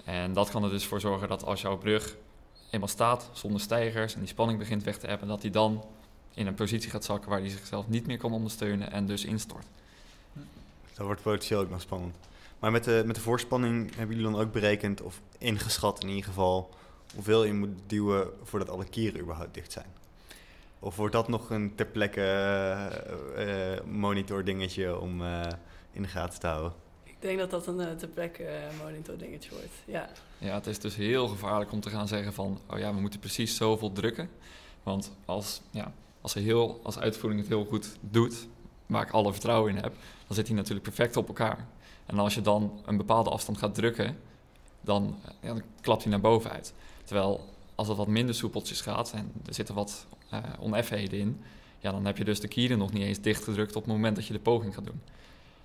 S3: En dat kan er dus voor zorgen dat als jouw brug eenmaal staat zonder stijgers en die spanning begint weg te hebben, dat hij dan in een positie gaat zakken waar hij zichzelf niet meer kan ondersteunen en dus instort.
S1: Dat wordt potentieel ook nog spannend. Maar met de, met de voorspanning hebben jullie dan ook berekend, of ingeschat in ieder geval, hoeveel je moet duwen voordat alle kieren überhaupt dicht zijn? Of wordt dat nog een ter plekke eh, monitor dingetje om eh, in de gaten te houden?
S4: Ik denk dat dat een eh, ter plekke eh, monitor dingetje wordt. Ja,
S3: Ja, het is dus heel gevaarlijk om te gaan zeggen van, oh ja, we moeten precies zoveel drukken. Want als, ja, als, hij heel, als uitvoering het heel goed doet, waar ik alle vertrouwen in heb, dan zit hij natuurlijk perfect op elkaar. En als je dan een bepaalde afstand gaat drukken, dan, ja, dan klapt hij naar boven uit. Terwijl als het wat minder soepeltjes gaat en er zitten wat eh, oneffenheden in, ja, dan heb je dus de kieren nog niet eens dichtgedrukt op het moment dat je de poging gaat doen.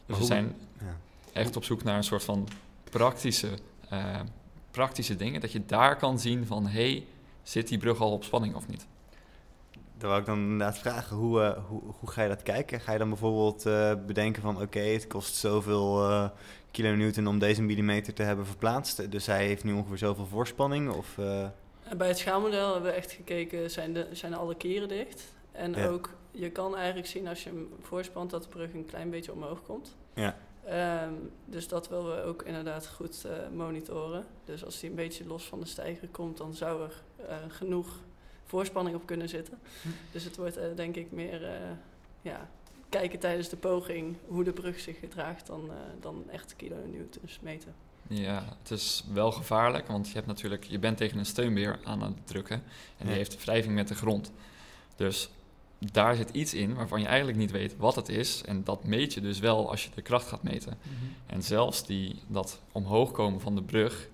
S3: Dus we zijn
S1: Ja.
S3: Echt op zoek naar een soort van praktische, eh, praktische dingen. Dat je daar kan zien van, hey, zit die brug al op spanning of niet?
S1: Daar wou ik dan inderdaad vragen, hoe, eh, hoe, hoe ga je dat kijken? Ga je dan bijvoorbeeld eh, bedenken van, oké, het kost zoveel eh kilonewton om deze millimeter te hebben verplaatst, dus hij heeft nu ongeveer zoveel voorspanning? Of, eh,
S4: bij het schaalmodel hebben we echt gekeken, zijn, de, zijn alle keren dicht? En
S1: Ja.
S4: ook, je kan eigenlijk zien als je hem voorspant dat de brug een klein beetje omhoog komt.
S1: Ja.
S4: Ehm, dus dat willen we ook inderdaad goed eh, monitoren. Dus als die een beetje los van de stijger komt, dan zou er eh, genoeg voorspanning op kunnen zitten.
S2: Hm.
S4: Dus het wordt eh, denk ik meer eh, ja, kijken tijdens de poging hoe de brug zich gedraagt dan, eh, dan echt kilonewtons meten.
S3: Ja, het is wel gevaarlijk, want je, hebt natuurlijk, je bent tegen een steunbeer aan het drukken en die
S1: Ja.
S3: heeft wrijving met de grond. Dus daar zit iets in waarvan je eigenlijk niet weet wat het is. En dat meet je dus wel als je de kracht gaat meten. En zelfs die, dat omhoog komen van de brug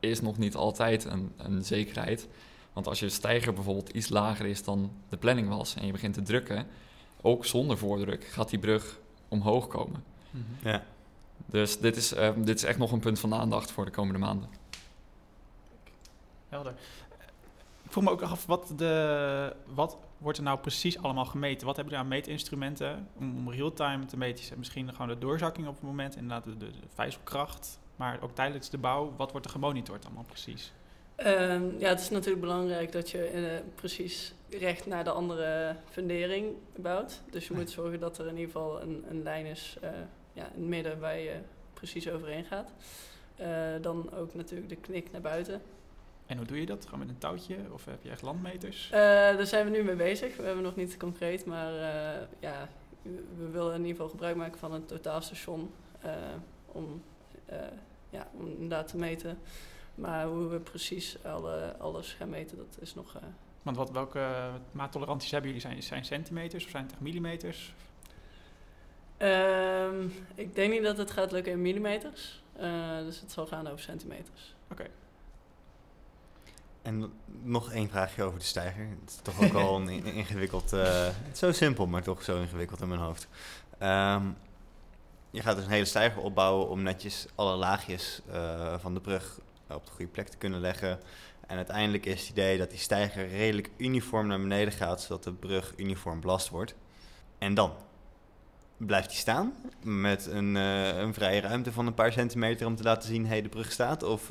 S3: is nog niet altijd een, een zekerheid. Want als je stijger bijvoorbeeld iets lager is dan de planning was en je begint te drukken, ook zonder voordruk gaat die brug omhoog komen.
S2: Mhm.
S1: ja.
S3: Dus dit is, eh, dit is echt nog een punt van aandacht voor de komende maanden.
S2: Helder. Ik vroeg me ook af, wat, de, wat wordt er nou precies allemaal gemeten? Wat hebben jullie aan meetinstrumenten om, om real-time te meten? Misschien gewoon de doorzakking op het moment, inderdaad de, de, de vijzelkracht, maar ook tijdens de bouw. Wat wordt er gemonitord allemaal precies?
S4: Ehm, ja, het is natuurlijk belangrijk dat je eh, precies recht naar de andere fundering bouwt. Dus je
S2: Ja.
S4: moet zorgen dat er in ieder geval een, een lijn is eh, ja, in het midden waar je precies overheen gaat. Eh, dan ook natuurlijk de knik naar buiten.
S2: En hoe doe je dat? Gewoon met een touwtje of heb je echt landmeters?
S4: Eh, daar zijn we nu mee bezig. We hebben nog niet concreet, maar eh, ja, we- willen in ieder geval gebruik maken van een totaalstation eh, om, ja, om inderdaad te meten. Maar hoe we precies alle, alles gaan meten, dat is nog...
S2: Want wat, welke maattoleranties hebben jullie? Zijn, zijn centimeters of zijn het echt millimeters?
S4: Ehm, ik denk niet dat het gaat lukken in millimeters. Dus het zal gaan over centimeters.
S1: En nog één vraagje over de stijger. Het is toch ook al een [LAUGHS] in- ingewikkeld... eh, het is zo simpel, maar toch zo ingewikkeld in mijn hoofd. Ehm, je gaat dus een hele stijger opbouwen om netjes alle laagjes eh, van de brug op de goede plek te kunnen leggen. En uiteindelijk is het idee dat die stijger redelijk uniform naar beneden gaat, zodat de brug uniform belast wordt. En dan blijft die staan met een, eh, een vrije ruimte van een paar centimeter om te laten zien, hé, hey, de brug staat. Of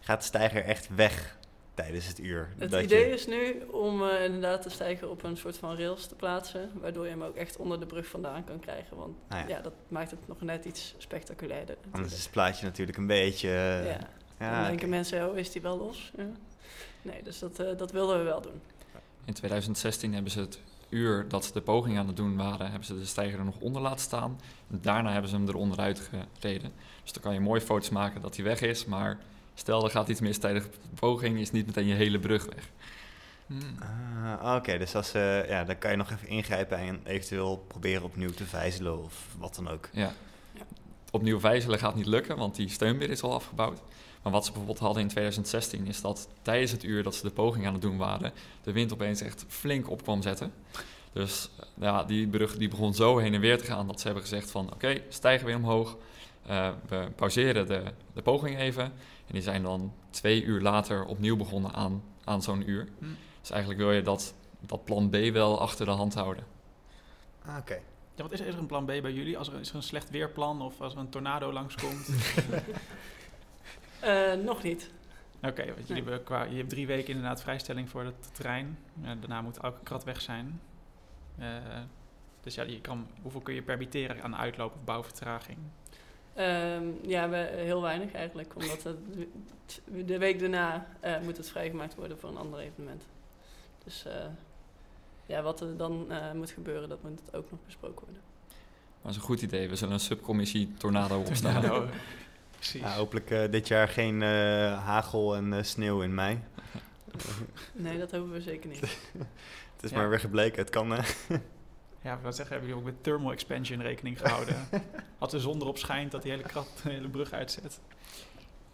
S1: gaat de stijger echt weg tijdens het uur?
S4: Het
S1: dat
S4: idee
S1: je-
S4: is nu om eh, inderdaad de stijger op een soort van rails te plaatsen. Waardoor je hem ook echt onder de brug vandaan kan krijgen. Want
S1: Ah, ja.
S4: ja. dat maakt het nog net iets spectaculairder.
S1: Anders is het plaatje natuurlijk een beetje... eh,
S4: ja.
S1: ja,
S4: dan denken mensen, oh, is die wel los? Ja. Nee, dus dat, eh, dat wilden we wel doen.
S3: In 2016 hebben ze het uur dat ze de poging aan het doen waren, hebben ze de stijger er nog onder laten staan. En daarna hebben ze hem eronder uitgereden. Dus dan kan je mooi foto's maken dat hij weg is, maar stel er gaat iets mis tijdens de poging, is niet meteen je hele brug weg. Hmm.
S1: Ah, Oké, dus als, eh, ja, dan kan je nog even ingrijpen en eventueel proberen opnieuw te vijzelen of wat dan ook.
S3: Ja. Opnieuw vijzelen gaat niet lukken, want die steunbeer is al afgebouwd. Maar wat ze bijvoorbeeld hadden in 2016 is dat tijdens het uur dat ze de poging aan het doen waren, de wind opeens echt flink op kwam zetten. Dus eh, ja, die brug die begon zo heen en weer te gaan dat ze hebben gezegd van oké, stijgen weer omhoog. Eh, we pauzeren de, de poging even. En die zijn dan twee uur later opnieuw begonnen aan, aan zo'n uur.
S2: Hm.
S3: Dus eigenlijk wil je dat, dat plan B wel achter de hand houden.
S1: Ah, Oké.
S2: Ja, wat is er, is er een plan B bij jullie? Als er, is er een slecht weerplan of als er een tornado langskomt? [LAUGHS]
S4: Eh, nog niet.
S2: Oké, want jullie hebben qua, je hebt drie weken inderdaad vrijstelling voor het terrein. Ja, daarna moet elke krat weg zijn. Eh, dus ja, je kan, hoeveel kun je permitteren aan uitloop of bouwvertraging?
S4: Ehm, ja, we, heel weinig eigenlijk. Omdat het, de week daarna eh, moet het vrijgemaakt worden voor een ander evenement. Dus eh, ja, wat er dan eh, moet gebeuren, dat moet ook nog besproken worden.
S3: Maar dat is een goed idee. We zullen een subcommissie tornado [LAUGHS] opstaan.
S2: Tornado. Precies.
S1: Ja, hopelijk eh, dit jaar geen eh, hagel en eh, sneeuw in mei.
S4: Nee, dat hopen we zeker niet. [LAUGHS]
S1: Het is
S2: Ja.
S1: maar weer gebleken, het kan... [LAUGHS]
S2: Ja, wat zeggen, hebben jullie ook met thermal expansion rekening gehouden? [LAUGHS] Als de zon erop schijnt, dat die hele, krat, de hele brug uitzet.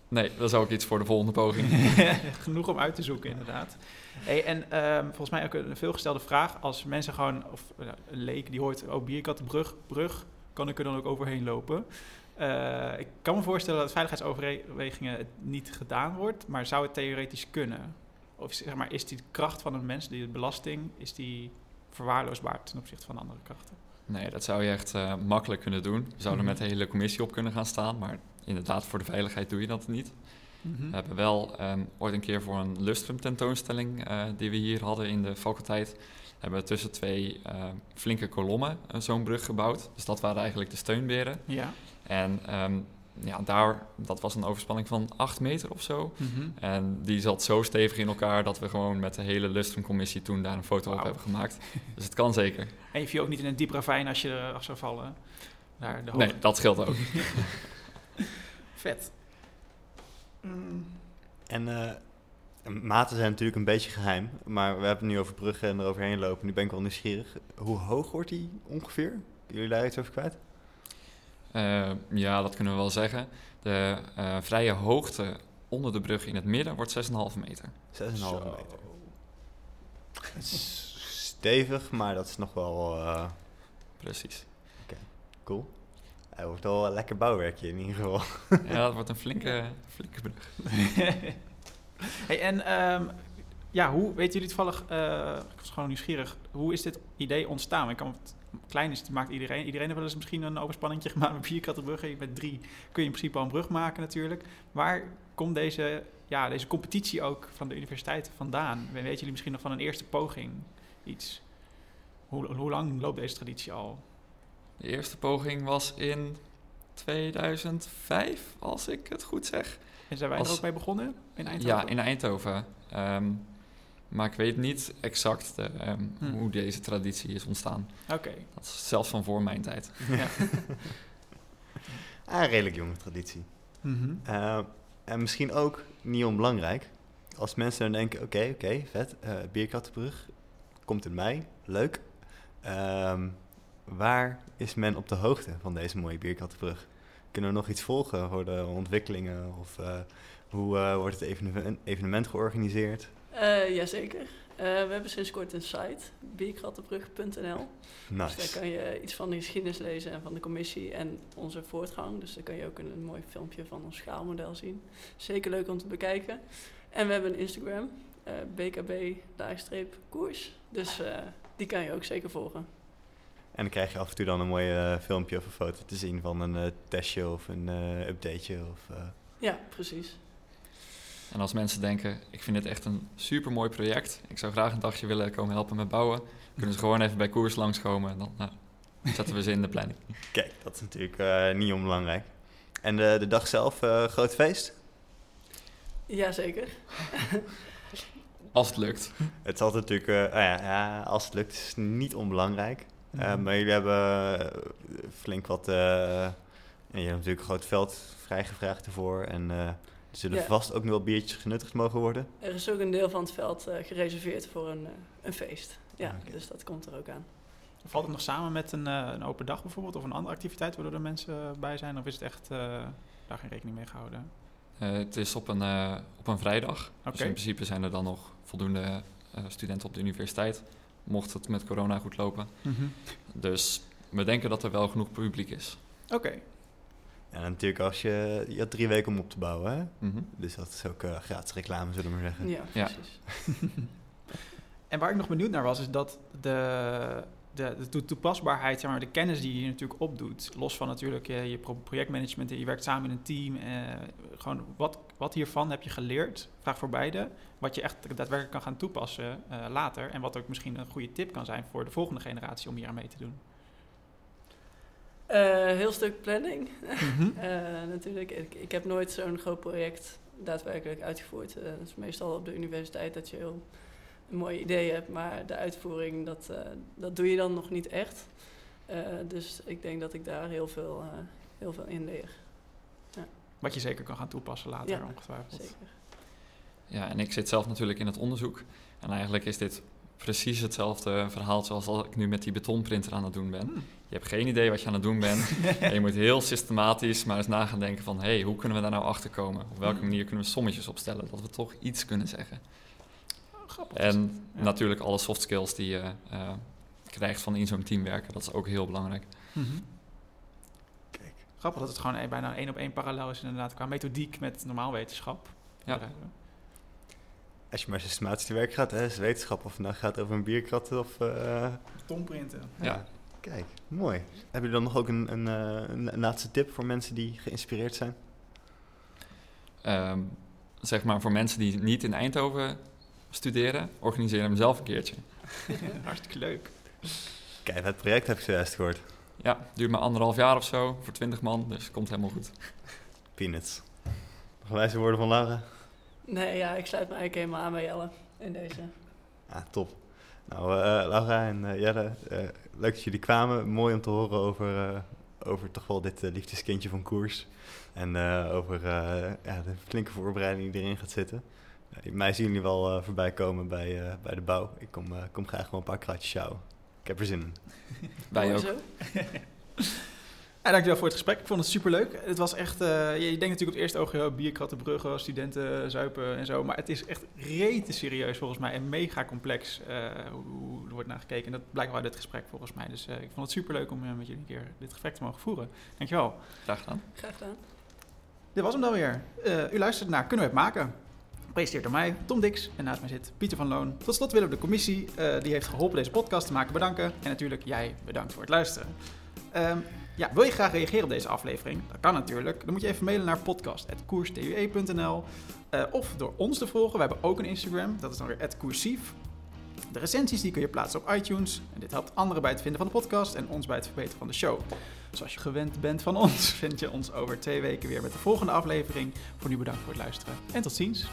S3: Nee, dat is ook iets voor de volgende poging. [LAUGHS]
S2: Genoeg om uit te zoeken, inderdaad. Hey, en ehm, volgens mij ook een veelgestelde vraag. Als mensen gewoon, of een leek die hoort, oh, Bierkattenbrug, brug, kan ik er dan ook overheen lopen? Eh, ik kan me voorstellen dat veiligheidsoverwegingen het niet gedaan wordt, maar zou het theoretisch kunnen? Of zeg maar, is die kracht van een mens, die belasting, is die verwaarloosbaar ten opzichte van andere krachten?
S3: Nee, dat zou je echt eh, makkelijk kunnen doen. We zouden
S2: Mhm.
S3: met de hele commissie op kunnen gaan staan, maar inderdaad, voor de veiligheid doe je dat niet.
S2: Mhm.
S3: We hebben wel ehm, ooit een keer voor een lustrum tentoonstelling eh, die we hier hadden in de faculteit, hebben we tussen twee eh, flinke kolommen eh, zo'n brug gebouwd. Dus dat waren eigenlijk de steunberen.
S2: Ja.
S3: En ehm, ja, daar, dat was een overspanning van 8 meter of zo.
S2: Mhm.
S3: En die zat zo stevig in elkaar dat we gewoon met de hele lustrumcommissie toen daar een foto op hebben gemaakt. [LAUGHS] Dus het kan zeker.
S2: En je viel ook niet in een diep ravijn als je eraf zou vallen. Daar de hoogte-
S3: Nee, dat scheelt ook. [LAUGHS]
S2: Vet. Mm.
S1: En eh, maten zijn natuurlijk een beetje geheim, maar we hebben het nu over bruggen en eroverheen lopen. Nu ben ik wel nieuwsgierig. Hoe hoog wordt die ongeveer? Jullie daar iets over kwijt?
S3: Eh, ja, dat kunnen we wel zeggen. De eh, vrije hoogte onder de brug in het midden wordt 6,5 meter.
S1: 6,5
S2: Zo.
S1: meter. Dat is Stevig, maar dat is nog wel eh,
S3: Precies.
S1: cool. Hij wordt wel een lekker bouwwerkje in ieder geval. [LAUGHS]
S3: Ja, dat wordt een flinke, flinke brug. [LAUGHS]
S2: hey, en ehm, ja, hoe, weten jullie toevallig, eh ik was gewoon nieuwsgierig, hoe is dit idee ontstaan? Ik kan het, klein is, het maakt iedereen. Iedereen heeft wel eens misschien een overspanningje [LAUGHS] gemaakt met bierkattenbruggen. Met drie kun je in principe al een brug maken natuurlijk. Waar komt deze, ja, deze competitie ook van de universiteiten vandaan? Weten jullie misschien nog van een eerste poging iets? Hoe, hoe lang loopt deze traditie al?
S3: De eerste poging was in 2005, als ik het goed zeg.
S2: En zijn wij er ook mee begonnen in Eindhoven?
S3: Ja, in Eindhoven. Ehm, maar ik weet niet exact eh, ehm,
S2: Hm.
S3: hoe deze traditie is ontstaan.
S2: Oké.
S3: Dat is zelfs van voor mijn tijd.
S2: Ja. [LAUGHS]
S1: Ah, redelijk jonge traditie.
S2: Mhm.
S1: Eh, en misschien ook niet onbelangrijk. Als mensen dan denken, oké, oké, vet, eh Bierkattenbrug, komt in mei, leuk. Ehm, waar is men op de hoogte van deze mooie Bierkattenbrug? Kunnen we nog iets volgen voor de ontwikkelingen? Of eh, hoe eh, wordt het evenement, evenement georganiseerd?
S4: Eh, jazeker. Eh, we hebben sinds kort een site, bierkrattenbrug.nl. Dus daar
S1: Nice.
S4: kan je iets van de geschiedenis lezen en van de commissie en onze voortgang. Dus daar kan je ook een, een mooi filmpje van ons schaalmodel zien. Zeker leuk om te bekijken. En we hebben een Instagram, eh bkb-koers. Dus die kan je ook zeker volgen.
S1: En dan krijg je af en toe dan een mooi filmpje of een foto te zien van een testje of een updateje. Of,
S4: Ja, precies.
S3: En als mensen denken, ik vind dit echt een super mooi project. Ik zou graag een dagje willen komen helpen met bouwen. Kunnen ze gewoon even bij koers langskomen en dan nou, zetten we ze in de planning. [LAUGHS]
S1: Kijk, dat is natuurlijk eh, niet onbelangrijk. En de, de dag zelf, eh, groot feest?
S4: Jazeker. [LAUGHS]
S3: Als het lukt.
S1: Het is altijd natuurlijk, eh, ah ja, ja, als het lukt, is het niet onbelangrijk. Eh,
S2: Mhm.
S1: maar jullie hebben flink wat, eh, en je hebt natuurlijk een groot veld vrijgevraagd ervoor. En eh, er zullen
S4: Ja.
S1: vast ook nog wel biertjes genuttigd mogen worden.
S4: Er is ook een deel van het veld eh, gereserveerd voor een, eh, een feest. Ja,
S1: Oké.
S4: dus dat komt er ook aan.
S2: Valt het nog samen met een, eh, een open dag bijvoorbeeld of een andere activiteit waardoor er mensen bij zijn? Of is het echt eh, daar geen rekening mee gehouden?
S3: Eh, het is op een, eh, op een vrijdag. Dus
S2: Oké.
S3: in principe zijn er dan nog voldoende eh, studenten op de universiteit. Mocht het met corona goed lopen. Dus we denken dat er wel genoeg publiek is.
S2: Oké.
S1: En natuurlijk als je, je had drie weken om op te bouwen. Hè?
S3: Mhm.
S1: Dus dat is ook eh, gratis reclame, zullen we maar zeggen.
S4: Ja,
S3: Ja.
S4: precies. [LAUGHS]
S2: En waar ik nog benieuwd naar was, is dat de, de, de toe- toepasbaarheid, zeg maar, de kennis die je natuurlijk opdoet, los van natuurlijk je, je pro- projectmanagement, en je werkt samen in een team, eh, gewoon wat, wat hiervan heb je geleerd, vraag voor beide, wat je echt daadwerkelijk kan gaan toepassen eh, later en wat ook misschien een goede tip kan zijn voor de volgende generatie om hier aan mee te doen.
S4: Eh, heel stuk planning. [LAUGHS] Eh, natuurlijk, ik, ik heb nooit zo'n groot project daadwerkelijk uitgevoerd. Eh, het is meestal op de universiteit dat je heel een mooi idee hebt, maar de uitvoering, dat, eh, dat doe je dan nog niet echt. Eh, dus ik denk dat ik daar heel veel, eh, heel veel in leer.
S2: Wat je zeker kan gaan toepassen later,
S4: Ja,
S2: ongetwijfeld.
S4: Zeker.
S3: Ja, en ik zit zelf natuurlijk in het onderzoek. En eigenlijk is dit precies hetzelfde verhaal zoals dat ik nu met die betonprinter aan het doen ben.
S2: Hmm.
S3: Je hebt geen idee wat je aan het doen bent. [LAUGHS] en je moet heel systematisch maar eens na gaan denken van... hé, hey, hoe kunnen we daar nou achter komen? Op welke
S2: Hmm.
S3: manier kunnen we sommetjes opstellen? Dat we toch iets kunnen zeggen.
S2: Grappig.
S3: En
S2: Ja.
S3: natuurlijk alle soft skills die je eh, krijgt van in zo'n team werken. Dat is ook heel belangrijk.
S2: Mhm.
S1: Kijk.
S2: Grappig dat het gewoon een- bijna één op één parallel is inderdaad qua methodiek met normaal wetenschap.
S3: Ja.
S1: Als je maar systematisch te werk gaat, hè, is wetenschap. Of het nou gaat over een bierkrat of... eh,
S2: Tomprinten.
S3: Ja.
S1: Kijk, mooi. Hebben jullie dan nog ook een, een, eh, een, een laatste tip voor mensen die geïnspireerd zijn?
S3: Ehm, zeg maar voor mensen die niet in Eindhoven studeren... organiseer hem zelf een keertje. [LAUGHS]
S2: Hartstikke leuk.
S1: Kijk, het project heb ik zojuist gehoord.
S3: Ja, duurt maar anderhalf jaar of zo voor 20 man. Dus komt helemaal goed.
S1: Peanuts. Nog wijze woorden van Laura?
S4: Nee, ja, ik sluit me eigenlijk helemaal aan bij Jelle in deze.
S1: Ah, top. Nou, eh, Laura en eh, Jelle, eh, leuk dat jullie kwamen. Mooi om te horen over, eh, over toch wel dit liefdeskindje van koers. En eh, over eh, ja, de flinke voorbereiding die erin gaat zitten. Mij zien jullie wel eh, voorbij komen bij, eh, bij de bouw. Ik kom, eh, kom graag gewoon een paar kratjes sjouwen. Ik heb er zin in.
S3: Wij ook. [LAUGHS]
S2: Ja, dankjewel voor het gesprek. Ik vond het superleuk. Het was echt, eh, je, denkt natuurlijk op het eerste oog, ja, bierkratten, bruggen, studenten, zuipen en zo. Maar het is echt rete serieus volgens mij en mega complex eh, hoe, hoe er wordt naar gekeken. En dat blijkt wel uit dit gesprek volgens mij. Dus eh, ik vond het superleuk om met jullie een keer dit gesprek te mogen voeren. Dankjewel.
S3: Graag gedaan.
S4: Graag gedaan.
S2: Dit was hem dan weer. Eh, u luistert naar Kunnen we het maken? Gepresenteerd door mij, Tom Dix. En naast mij zit Pieter van Loon. Tot slot willen we de commissie, eh, die heeft geholpen deze podcast te maken, bedanken. En natuurlijk jij bedankt voor het luisteren. Ehm, ja, wil je graag reageren op deze aflevering? Dat kan natuurlijk. Dan moet je even mailen naar podcast.koerstue.nl uh, Of door ons te volgen. We hebben ook een Instagram. Dat is dan weer @koersief. De recensies die kun je plaatsen op iTunes. En dit helpt anderen bij het vinden van de podcast en ons bij het verbeteren van de show. Zoals je gewend bent van ons, [LAUGHS] vind je ons over twee weken weer met de volgende aflevering. Voor nu bedankt voor het luisteren en tot ziens.